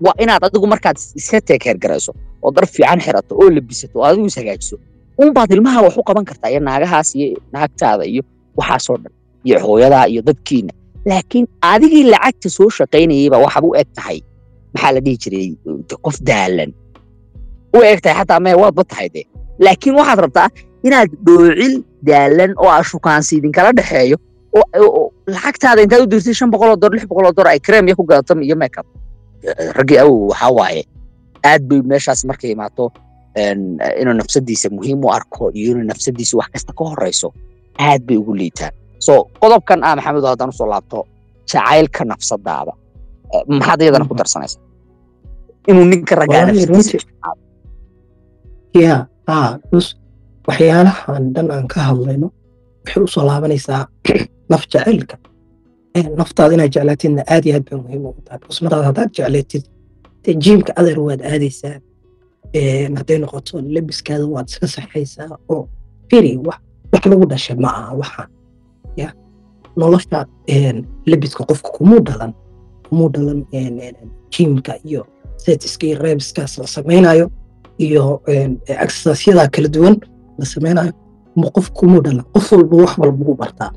waa inaad adigu markaad iska teekeer garayso oo dar fiican xirato oo labisato oo adigu is hagaajiso unbaad ilmaha wax u qaban kartaa iyo naagahaas iyo naagtaada iyo waxaasoo dhan iyo hooyadaa iyo dadkiina laakiin adigii lacagta soo shaqaynayayba waxaad u eg tahay maxaa la dhihi jiray qof daalan. U eg tahay xataa mee waadba tahay dee laakiin waxaad rabtaa inaad dhoocil daalan oo ashukaansi idinkala dhexeeyo oo lacagtaada intaad u dirtay shan boqoloo door lix boqoloo door ay krem iyo ku gadato iyo makeup. Raggii awow waxaa waaye. Aad bay meeshaas markay imaato inuu nafsadiisa muhiim u arko iyo inuu nafsadiisa wax kasta ka horeyso aad bay ugu liitaan so qodobkan ah maxamedo haddaan u soo laabto jacaylka nafsadaada maxaad iyadana ku darsanaysaa inuu ninka raggaa nafsadiisa ya aa bus waxyaalahan dhan aan ka hadlayno waxay u soo laabanaysaa naf jacaylka naftaada inaad jeclaatidna aad iyo aad bay muhiim ugu tahay cusmadaada haddaad jeclaatid dee jiimka adeer waad aadaysaa hadday noqoto lebiskaada waad iska saxaysaa oo firi wax wax lagu dhashay ma aha waxaan nolosha lebiska qofka kumuu dhalan kumuu dhalan jiimka iyo setiska iyo reebskaas la samaynayo iyo exercisyada kala duwan la samaynayo ma qof kumuu dhalan qof walba wax walba u bartaa.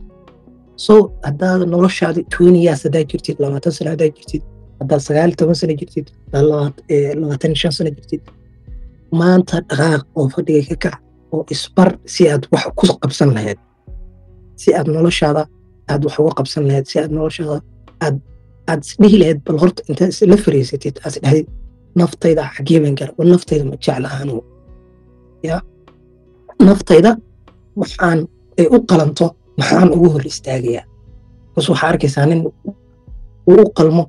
So haddaad noloshaada twenty years haddaad jirtid labaatan sano haddaad jirtid haddaad sagaal toban sano jirtid labaatan shan sano jirtid maanta dhaqaaq oo fadhiga ka kac oo isbar si aad wax ku qabsan lahayd si aad noloshaada aad wax uga qabsan lahayd si aad noloshaada aad aad isdhihi lahayd bal horta intaad isla fariisatid aad isdhahdid naftayda xagee baan gara war naftayda ma jecla anugu ya naftayda waxaan ay u qalanto maxaan ugu hor istaagayaa bas waxaa arkaysaa nin uu u qalmo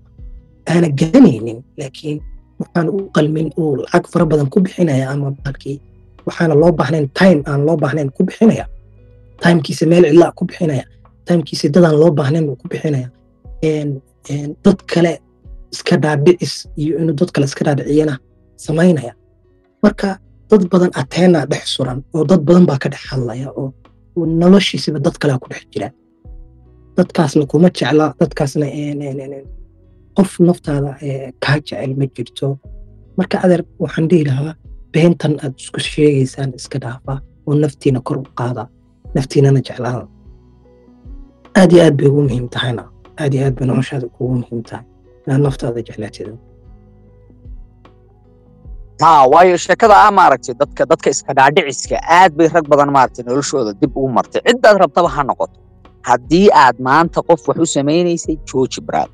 aana garanaynin laakiin waxaan u qalmin uu lacag fara badan ku bixinaya ama baalkii waxaana loo baahnayn time aan loo baahnayn ku bixinaya timekiisa meel cidlaa ku bixinaya timekiisa dadaan loo baahnayn ku bixinaya dad kale iska dhaadhicis iyo inuu dad kale iska dhaadhiciyana samaynaya. Marka dad badan ateena dhex suran oo dad badan baa ka dhex hadlaya oo noloshiisaba dad kalea ku dhex jira. Dadkaasna kuma jecla dadkaasna qof naftaada kaa jecel ma jirto. Marka adeer waxaan dhihi lahaa beentan aad isku sheegaysaan iska dhaafa oo naftiina kor u qaada naftiinana jeclaada. Aad iyo aad bay ugu muhiim tahayna aad iyo aad bay noloshaada kugu muhiim tahay inaad naftaada jeclaatid ha waayo sheekada ah maaragtay dadka dadka iska dhaadhiciska aad bay rag badan maaragtay noloshooda dib ugu martay ciddaad rabtaba ha noqoto haddii aad maanta qof wax u samaynaysay jooji braad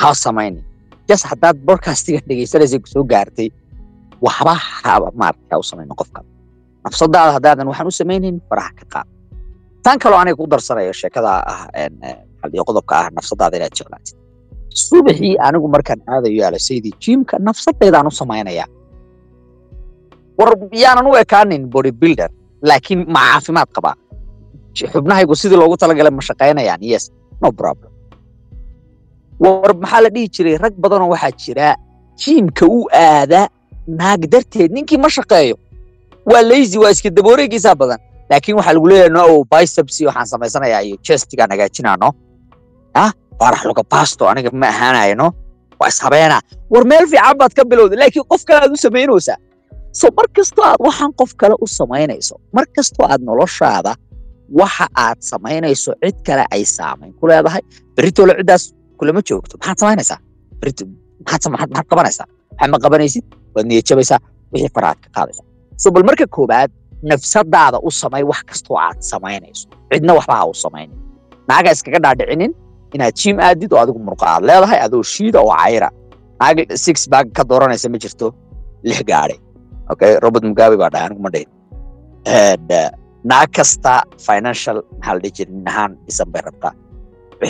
ha samaynin jas haddaad bodcastiga dhegaysanaysay ku soo gaartay waxba haba maaragtay ha u samaynin qofka nafsadaada haddaadan waxaan u samaynayn faraha ka qaad tan kaloo aniga ku darsanayo sheekada ah iyo qodobka ah nafsadaada inaad jeclaatid. Subaxii anigu markaan aadayo alasaydii jiimka nafsadeydaan u samaynayaa. War yaanan u ekaanin body builder laakiin ma caafimaad qabaa. Xubnahaygu sidii loogu talagalay ma shaqaynayaan yes no problem. War maxaa la dhihi jiray rag badanoo waxaa jira jiimka u aada naag darteed ninkii ma shaqeeyo. Waa lazy waa iska dabooreegiisaa badan. Laakiin waxaa lagu leeyahay no biceps waxaan samaysanayaa iyo chestigaan hagaajinaano ah farax luga basto aniga ma ahaanayno. Waa ishabeena war meel fiican baad ka bilowda laakiin qof kale aad u samaynaysaa so mar kastoo aad waxaan qof kale u samaynayso. Mar kastoo aad noloshaada waxa aad samaynayso cid kale ay saamayn ku leedahay. Beritoole ciddaas kulama joogto maxaad samaynaysaa? Berito maxaad qabanaysaa? Maxaad ma qabanaysid? Waad niyad jabaysaa? Wixii faraad ka qaadaysaa. So bal marka koobaad nafsadaada u samay wax kastoo aad samaynayso. Cidna waxba ha u samaynin naaga iskaga dhaadhicinin inaad jiim aadid oo adigu murqa aad leedahay adoo shiida oo cayra naag six bag ka dooranaysa ma jirto. Lix gaadhay. Okay robert mugabe baa dhahay anigu ma dhahin. Naag kasta financial maxaa la dhihi jiray nin ahaan dhisan bay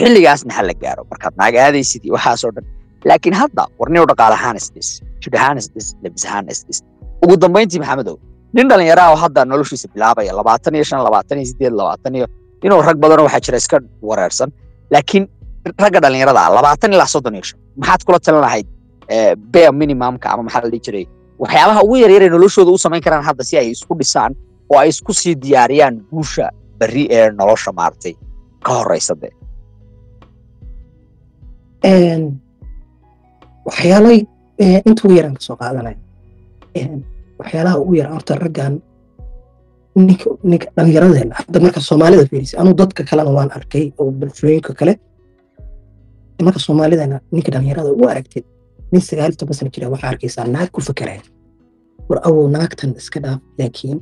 xilligaasna ha la gaaro. Markaad naag aadaysid iyo waxaasoo dhan. Laakiin hadda warniyow dhaqaale ahaan isdhis jidh ahaan isdhis labis ahaan isdhis ugu dambayntii maxamedow nin dhallinyaraha oo hadda noloshiisa bilaabaya. Labaatan iyo shan labaatan iyo sideed labaatan iyo inuu rag badanoo waxaa jira iska wareersan laakiin ragga dhallinyarada ah labaatan ilaa soddon iyo shan maxaad kula talin lahayd bare minimumka ama maxaa la dhihi jiray waxyaabaha ugu yaryar ee noloshooda u samayn karaan hadda si ay isku dhisaan oo ay isku sii diyaariyaan guusha berri ee nolosha maaragtay ka horeysa de waxyaalay inta yaraan ka soo qaadanaya waxyaalaha ugu yar horta raggan ninka dhallinyaradeena hadda marka soomaalida fiirisa anuu dadka kalena waan arkay oo bulshooyinka kale. Marka soomaalidana ninka dhallinyarada u aragtid nin sagaal toban sana jira waxaa arkaysaa naag ku fakeraya war awow naagtan iska dhaaf laakiin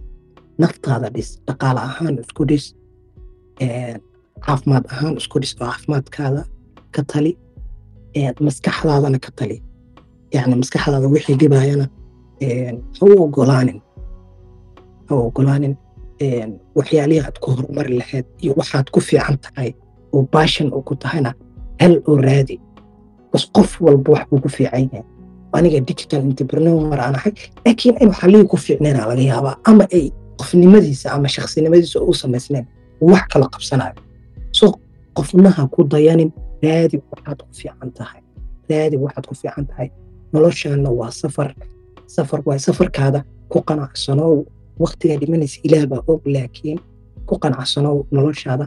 naftaada dhis dhaqaale ahaan isku dhis caafimaad ahaan isku dhis oo caafimaadkaada ka tali maskaxdaadana ka tali. Yani maskaxdaada wixii dhibayana ha u ogolaanin ha ogolaanin waxyaalihii aad ku horumari lahayd iyo waxaad ku fiican tahay oo baashan oo ku tahayna hel oo raadi. Bas qof walba wax buu ku fiican yahay. Aniga digital entrepreneur aan laakiin in waxalihii ku fiicnayna laga yaabaa ama ay qofnimadiisa ama shaksinimadiisa u samaysnayn wax kala qabsanayo so qofnaha ku dayanin raadi waxaad ku fiican tahay. Raadi waxaad ku fiican tahay. Noloshaana waa safar. Safar waay safarkaada ku qanacsanow waktigaa dhimanaysa ilaah baa og laakiin ku qanacsanow noloshaada.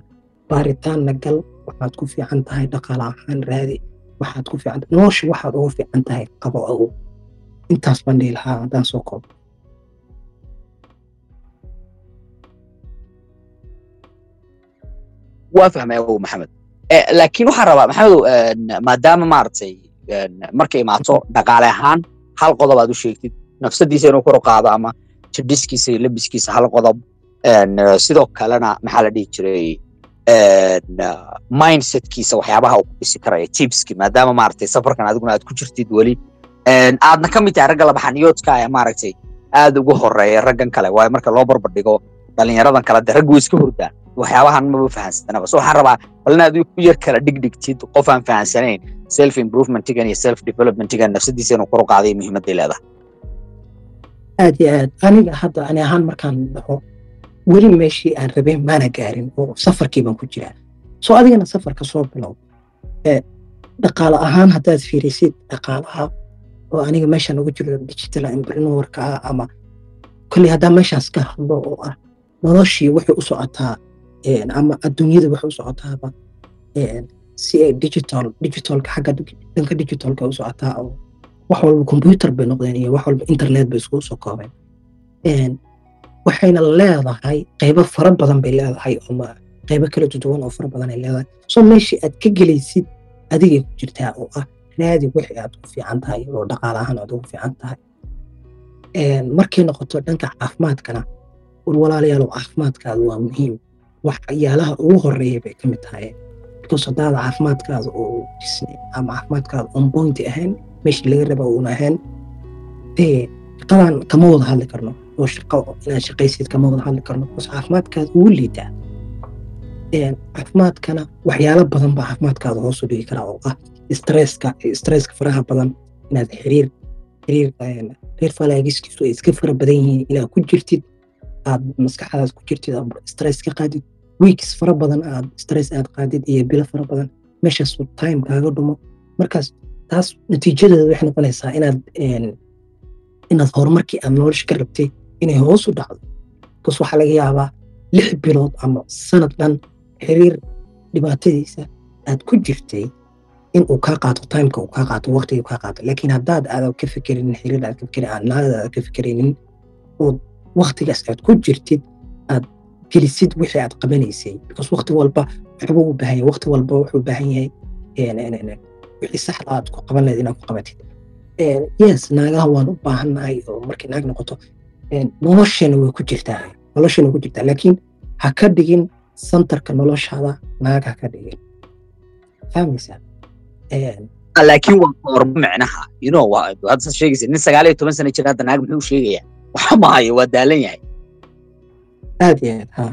Baaritaanna gal waxaad ku fiican tahay dhaqaale ahaan raadi waxaad ku fiican nolosha waxaad ugu fiican tahay qabo agow intaas baan dhihi lahaa haddaan soo koobo waa fahmay awow maxamed. Laakiin waxaan rabaa maxamedow maadaama maaragtay markay imaato dhaqaale ahaan hal qodob aad u sheegtid nafsadiisa inuu kor qaado ama jidhiskiisa iyo labiskiisa hal qodob sidoo kalena maxaa la dhihi jiray mindsetkiisa waxyaabaha uu ku dhisi karaya tipski maadaama maaragtay safarkan adiguna aad ku jirtid weli. Aadna ka mid tahay ragga labaxaniyoodka ee maaragtay aad ugu horreeya raggan kale waayo marka loo barbardhigo dhalinyaradan kale de raggu iska hordaan waxyaabahan maba fahansanaba so waxaan rabaa bal inaad u yar kala dhigdhigtid qof aan fahansanayn self improvementigan iyo self developmentigan nafsadiisa inuu kor u qaaday muhiimadday leedahay aad iyo aad aniga hadda ani ahaan markaan dhaho weli meeshii aan rabeen maana gaarin oo safarkii baan ku jiraa. Soo adigana safarka soo bilow dhaqaale ahaan haddaad fiirisid dhaqaalaha oo aniga meeshaan ugu jiro digital entrepreneurka ah ama kolley haddaa meeshaas ka hadlo oo ah noloshii waxay u socotaa ama adduunyada waxay u socotaaba si ay digital digitalka xagga dhanka digitalka u socotaa oo wax walba computer bay noqdeen iyo wax walba internet bay iskugu soo koobeen. Waxayna leedahay qaybo fara badan bay leedahay ama qaybo kala duwan oo fara badan ay leedahay. Soo meeshii aad ka gelaysid adigay ku jirtaa oo ah raadi wixii aad ku fiican tahay oo dhaqaale ahaan aad ugu fiican tahay. Markay noqoto dhanka caafimaadkana war walaalayaal caafimaadkaada waa muhiim. Waxyaalaha ugu horreeya bay ka mid tahay. Because haddaada caafimaadkaada oo ama caafimaadkaada on ahayn meeshii laga raba ahayn dee shaqadan kama wada hadli karno oo shaqo inaad shaqaysid kama wada hadli karno because caafimaadkaada ugu liitaa caafimaadkana waxyaalo badan baa caafimaadkaada hoos u dhigi karaa oo ah stresska stresska faraha badan inaad xiriir xiriir reer falaagiskiisu ay iska fara badan yihiin inaad ku jirtid aad maskaxdaas ku jirtid stress ka qaadid weeks fara badan aad stress aad qaadid iyo bilo fara badan meeshaas time kaaga dhumo markaas taas natiijadeeda waxay noqonaysaa inaad inaad horumarkii aad nolosha ka rabtay inay hoos u dhacdo. Bas waxaa laga yaabaa lix bilood ama sanad dhan xiriir dhibaatadiisa aad ku jirtay in uu kaa qaato timeka uu kaa qaato waqtiga kaa qaato. Laakiin haddaad aadan ka fikerinin xiriir aad ka fikirin aad naagada aad ka fikerinin oo waqtigaas aad ku jirtid aad gelisid wixii aad qabanaysay. Because waqti walba waxbuu u baahan yahay waqti walba wuxuu baahan yahay wixii saxda aad ku qaban lahayd inaad ku qabatid. Yes naagaha waan u baahannahay oo markay naag noqoto nolosheena way ku jirtaa nolosheena way ku jirtaa laakiin ha ka dhigin santarka noloshaada naag ha ka dhigin. Fahmaysaa? Laakiin waa horma micnaha. You know hadda sheegaysa nin sagaal iyo toban sana jira hadda naag muxuu sheegayaa waxa maayo waa daalan yahay. Aad iyo aad ha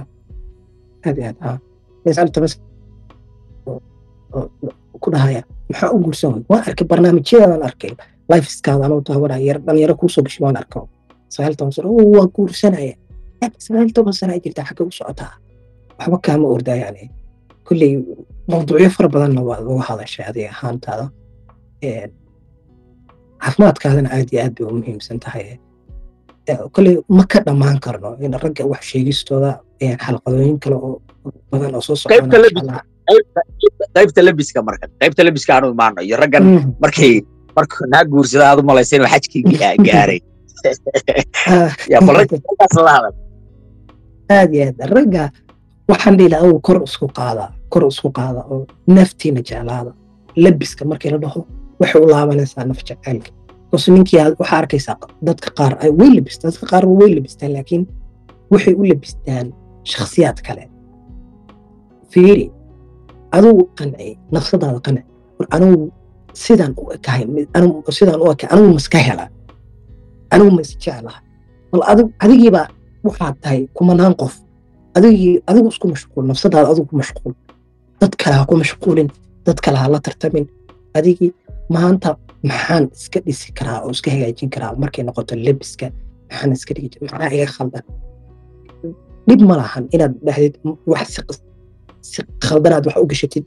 aad iyo aad ha sagaal iyo toban ku dhahaya maxaa u guursan waan arkay. Barnaamijyadan arkay lifeskaada anuu daawanaya yar dhalinyaro kuusoo gashay waan arko. Sagaal toban sano oo waa guursanaya. Sagaal toban sana ay jirtaa xagga u socotaa waxba kaama ordayaan kolley mawduucyo fara badanna waad uga hadashay adiga ahaantaada. Caafimaadkaadana aad iyo aad bay u muhiimsan tahay. Kolley ma ka dhammaan karno in ragga wax sheegistooda xalqadooyin kale oo badan oo soo socona qaybta labiska marka qaybta labiska aanu imaano iyo raggan markay marka naa guursada aad u malaysa inuu xajkii gaaray. Aad iyo aad ragga waxaan dhihi lahaa awow kor isku qaada kor isku qaada oo naftiina jeclaada. Labiska markii la dhaho waxay u laabanaysaa naf jacaylka bas ninkii waxaa arkaysaa dadka qaar ay way labistaan dadka qaar way labistaan laakiin waxay u labistaan shakhsiyaad kale. Fiiri adugu qanci nafsadaada qanci anugu sidaan u ekahay sidaan u ekahay anugu maska hela anugu ma isjeclaha bal adigiibaa waxaad tahay kumanaan qof. Adigii adigu isku mashquul nafsadaada adigu ku mashquul. Dad kale ha ku mashquulin dad kale ha la tartamin. Adigii maanta maxaan iska dhisi karaa oo iska hagaajin karaa markay noqoto lebiska maxaan iska dhigi maxaa iga khaldan? Dhib ma lahan inaad dhahdid wax si khaldanaad wax u gashatid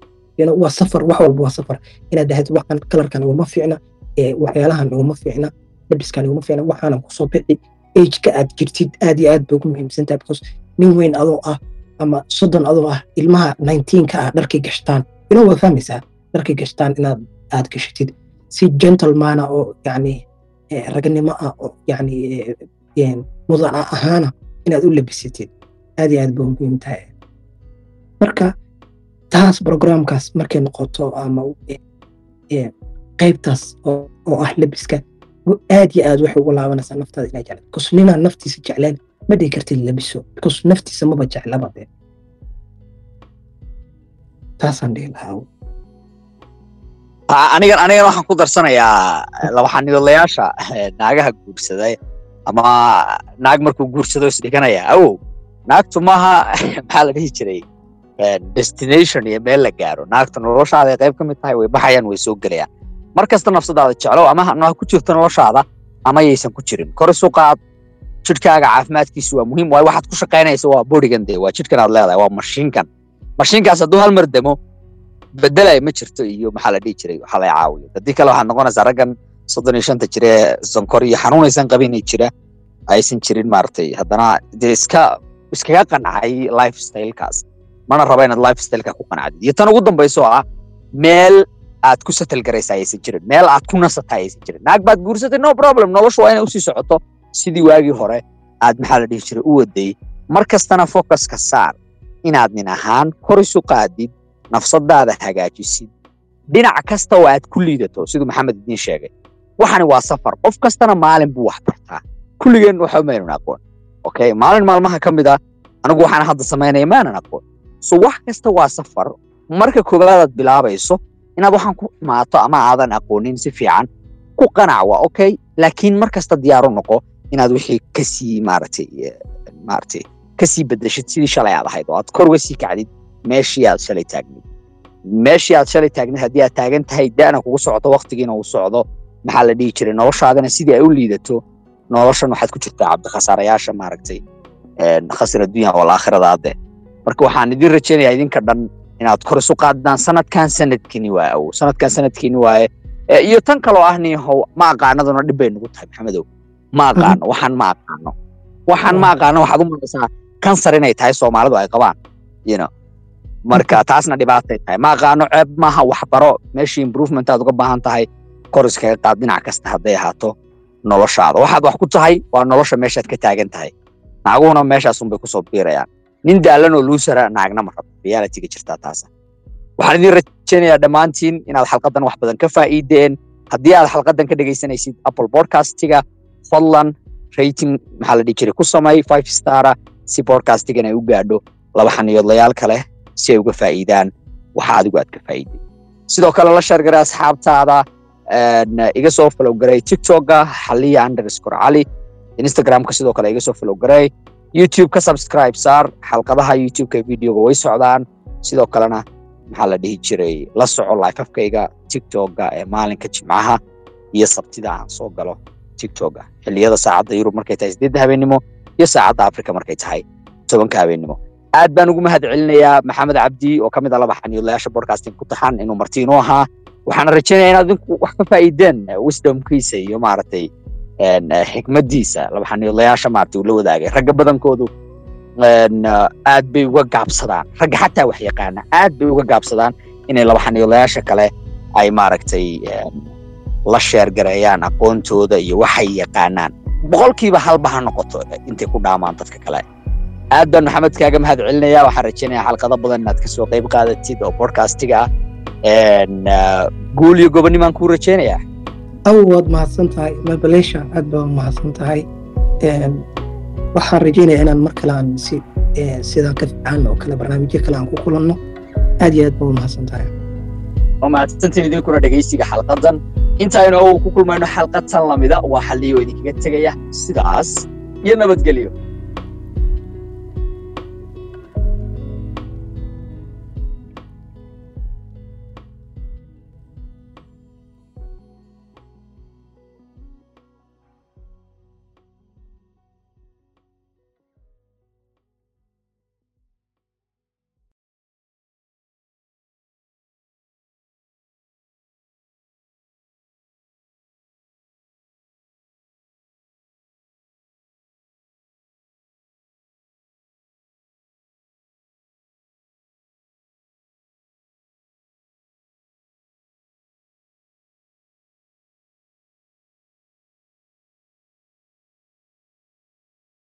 waa safar wax walba waa safar inaad dhahdid waxaan kalarkan iguma fiicna waxyaalahan iguma fiicna labiskan iguma fiicna waxaanan ku soo bixi ageka aad jirtid aad iyo aad bay ugu muhiimsantahay because nin weyn adoo ah ama soddon adoo ah ilmaha nineteenka ah dharkay gashtaan ina waa fahmaysaa dharkay gashtaan inaad aad gashatid si gentlemana oo yani ragnimo ah oo yani mudan ahaana inaad u labisatid aad iyo aad bay muhiim tahay marka taas programkaas markay noqoto ama qaybtaas oo ah labiska aad iyo aad waxay ugu laabanaysaa naftaada inaa jeclaan. Bcause ninaan naftiisa jecleen ma dhihi kartid labiso. Bcause naftiisa maba jeclaba de taasaan dhihi lahaa. Anigan anigan waxaan ku darsanayaa labaxanigoodlayaasha naagaha guursaday ama naag markuu guursado isdhiganaya awow naagtu maaha maxaa la dhihi jiray destination iyo meel la gaaro. Naagtu noloshaada ay qayb ka mid tahay way baxayaan way soo gelayaan mar kasta nafsadaada jeclow ama ha ku jirto noloshaada ama yaysan ku jirin. Kor isu qaad jidhkaaga caafimaadkiisu waa muhiim waayo waxaad ku shaqaynaysa waa bodigan dee waa jidhkan aad leedahay waa mashiinkan. Mashiinkaas hadduu hal mar demo bedelaya ma jirto iyo maxaa la dhihi jiray waxa la caawiyo. Haddii kale waxaad noqonaysaa raggan soddon iyo shanta jire sonkor iyo xanuunaysan qabin jira aysan jirin maaragtay. Haddana dee iska iskaga qancay lifestylekaas mana raba inaad lifestyleka ku qancdid iyo tan ugu dambayso ah meel aad ku satal garaysa aysan jirin meel aad ku nasata aysan jirin naag baad guursatay no problem. noloshu waa inay u sii socoto sidii waagii hore aad maxaa la dhihi jiray u waday mar focuska saar inaad nin ahaan kor isu qaadid nafsadaada hagaajisid dhinac kasta oo aad ku liidato siduu maxamed idiin sheegay waxani waa safar qof kastana maalin buu wax bartaa kulligeen waxa maynun aqoon okay maalin maalmaha ka mid ah anigu waxaan hadda samaynaya maanan aqoon so wax kasta waa safar. Marka koowaadaad bilaabayso inaad waxaan ku xumaato ama aadan aqoonin si fiican ku qanac waa okay laakiin mar kasta diyaaru noqo inaad wixii ka sii maaragtay maaragtay ka sii bedeshid sidii shalay aad ahayd oo aad kor uga sii kacdid meeshii aad shalay taagnid. Meeshii aad shalay taagnid haddii aad taagan tahay da'na kugu socdo waqtigiina uu socdo maxaa la dhihi jiray? Noloshaadana sidii ay u liidato noloshan waxaad ku jirtaa cabdikhasaarayaasha maaragtay khasir addunya wal aakhirada adde marka waxaan idin rajaynayaa idinka dhan inaad kor isu qaadidaan sanadkan sanadkiini waaye awow. Sanadkan sanadkiini waaye. Iyo tan kaloo ah niyahow ma aqaanaduna dhib bay nagu tahay maxamedow ma aqaano waxaan ma aqaano. Waxaan ma aqaano waxaad u malaysaa kansar inay tahay soomaalidu ay qabaan know. Marka taasna dhibaatay tahay. Ma aqaano ceeb maaha waxbaro meeshii improvement aad uga baahan tahay kor iskaga qaad dhinac kasta hadday ahaato noloshaada. Waxaad wax ku tahay waa nolosha meeshaad ka taagan tahay. Naaguna meeshaasunbay ku soo biirayaan nin daalan oo luusara naagna ma rabo realityga jirtaa taasa waxaan idin rajaynayaa dhammaantiin inaad xalqadan wax badan ka faa'iideen haddii aad xalqadan ka dhegaysanaysid apple podcastiga fadlan rating maxaa la dhihi jiray ku samay five stara si podcastigan ay u gaadho laba xaniyoodlayaal kale si ay uga faa'iidaan waxa adigu aad ka faa'iiday sidoo kale la sheergaray asxaabtaada iga soo follow garay tiktoka xaliya underscore cali instagramka sidoo kale iga soo follow garay youtube ka subscribe saar xalqadaha youtubeka videoga way socdaan. Sidoo kalena maxaa la dhihi jiray? La soco lifeafkayga tiktoka ee maalinka jimcaha iyo sabtida aan soo galo tiktoka xilliyada saacadda yurub markay tahay sideedda habeenimo iyo saacadda afrika markay tahay tobanka habeenimo. Aad baan ugu mahad maxamed cabdi oo ka mid ah laba xaniidlayaasha podcasting ku taxan inuu marti ahaa. Waxaana rajaynayaa inaad idinku wax ka faa'iideen wisdomkiisa iyo maaragtay xikmadiisa laba xaniidlayaasha maaragtay uu la wadaagay. Ragga badankoodu aad bay uga gaabsadaan. Ragga xataa wax yaqaana aad bay uga gaabsadaan inay laba xaniidlayaasha kale ay maaragtay la sheergareeyaan aqoontooda iyo waxay yaqaanaan. Boqolkiiba halba ha noqoto intay ku dhaamaan dadka kale. Aad baan maxamed kaaga mahad celinaya waxaan rajaynayaa xalqado badan inaad ka soo qayb qaadatid oo podcastiga ah. Guul iyo gobonimaan kuu rajaynayaa aw waad mahadsan tahay mabaleesha aad baa mahadsan tahay waxaan rajaynayaa inaan mar kale aan si sidaan ka fiican oo kale barnaamijyo kale aan ku kulanno. Aad iyo aad baa mahadsan tahay waa mahadsantiin idinkuna dhegaysiga xalqadan. Intaynu ku kulmayno xalqad tan lamida waa xalliyo idinkaga tegaya. Sidaas iyo nabadgelyo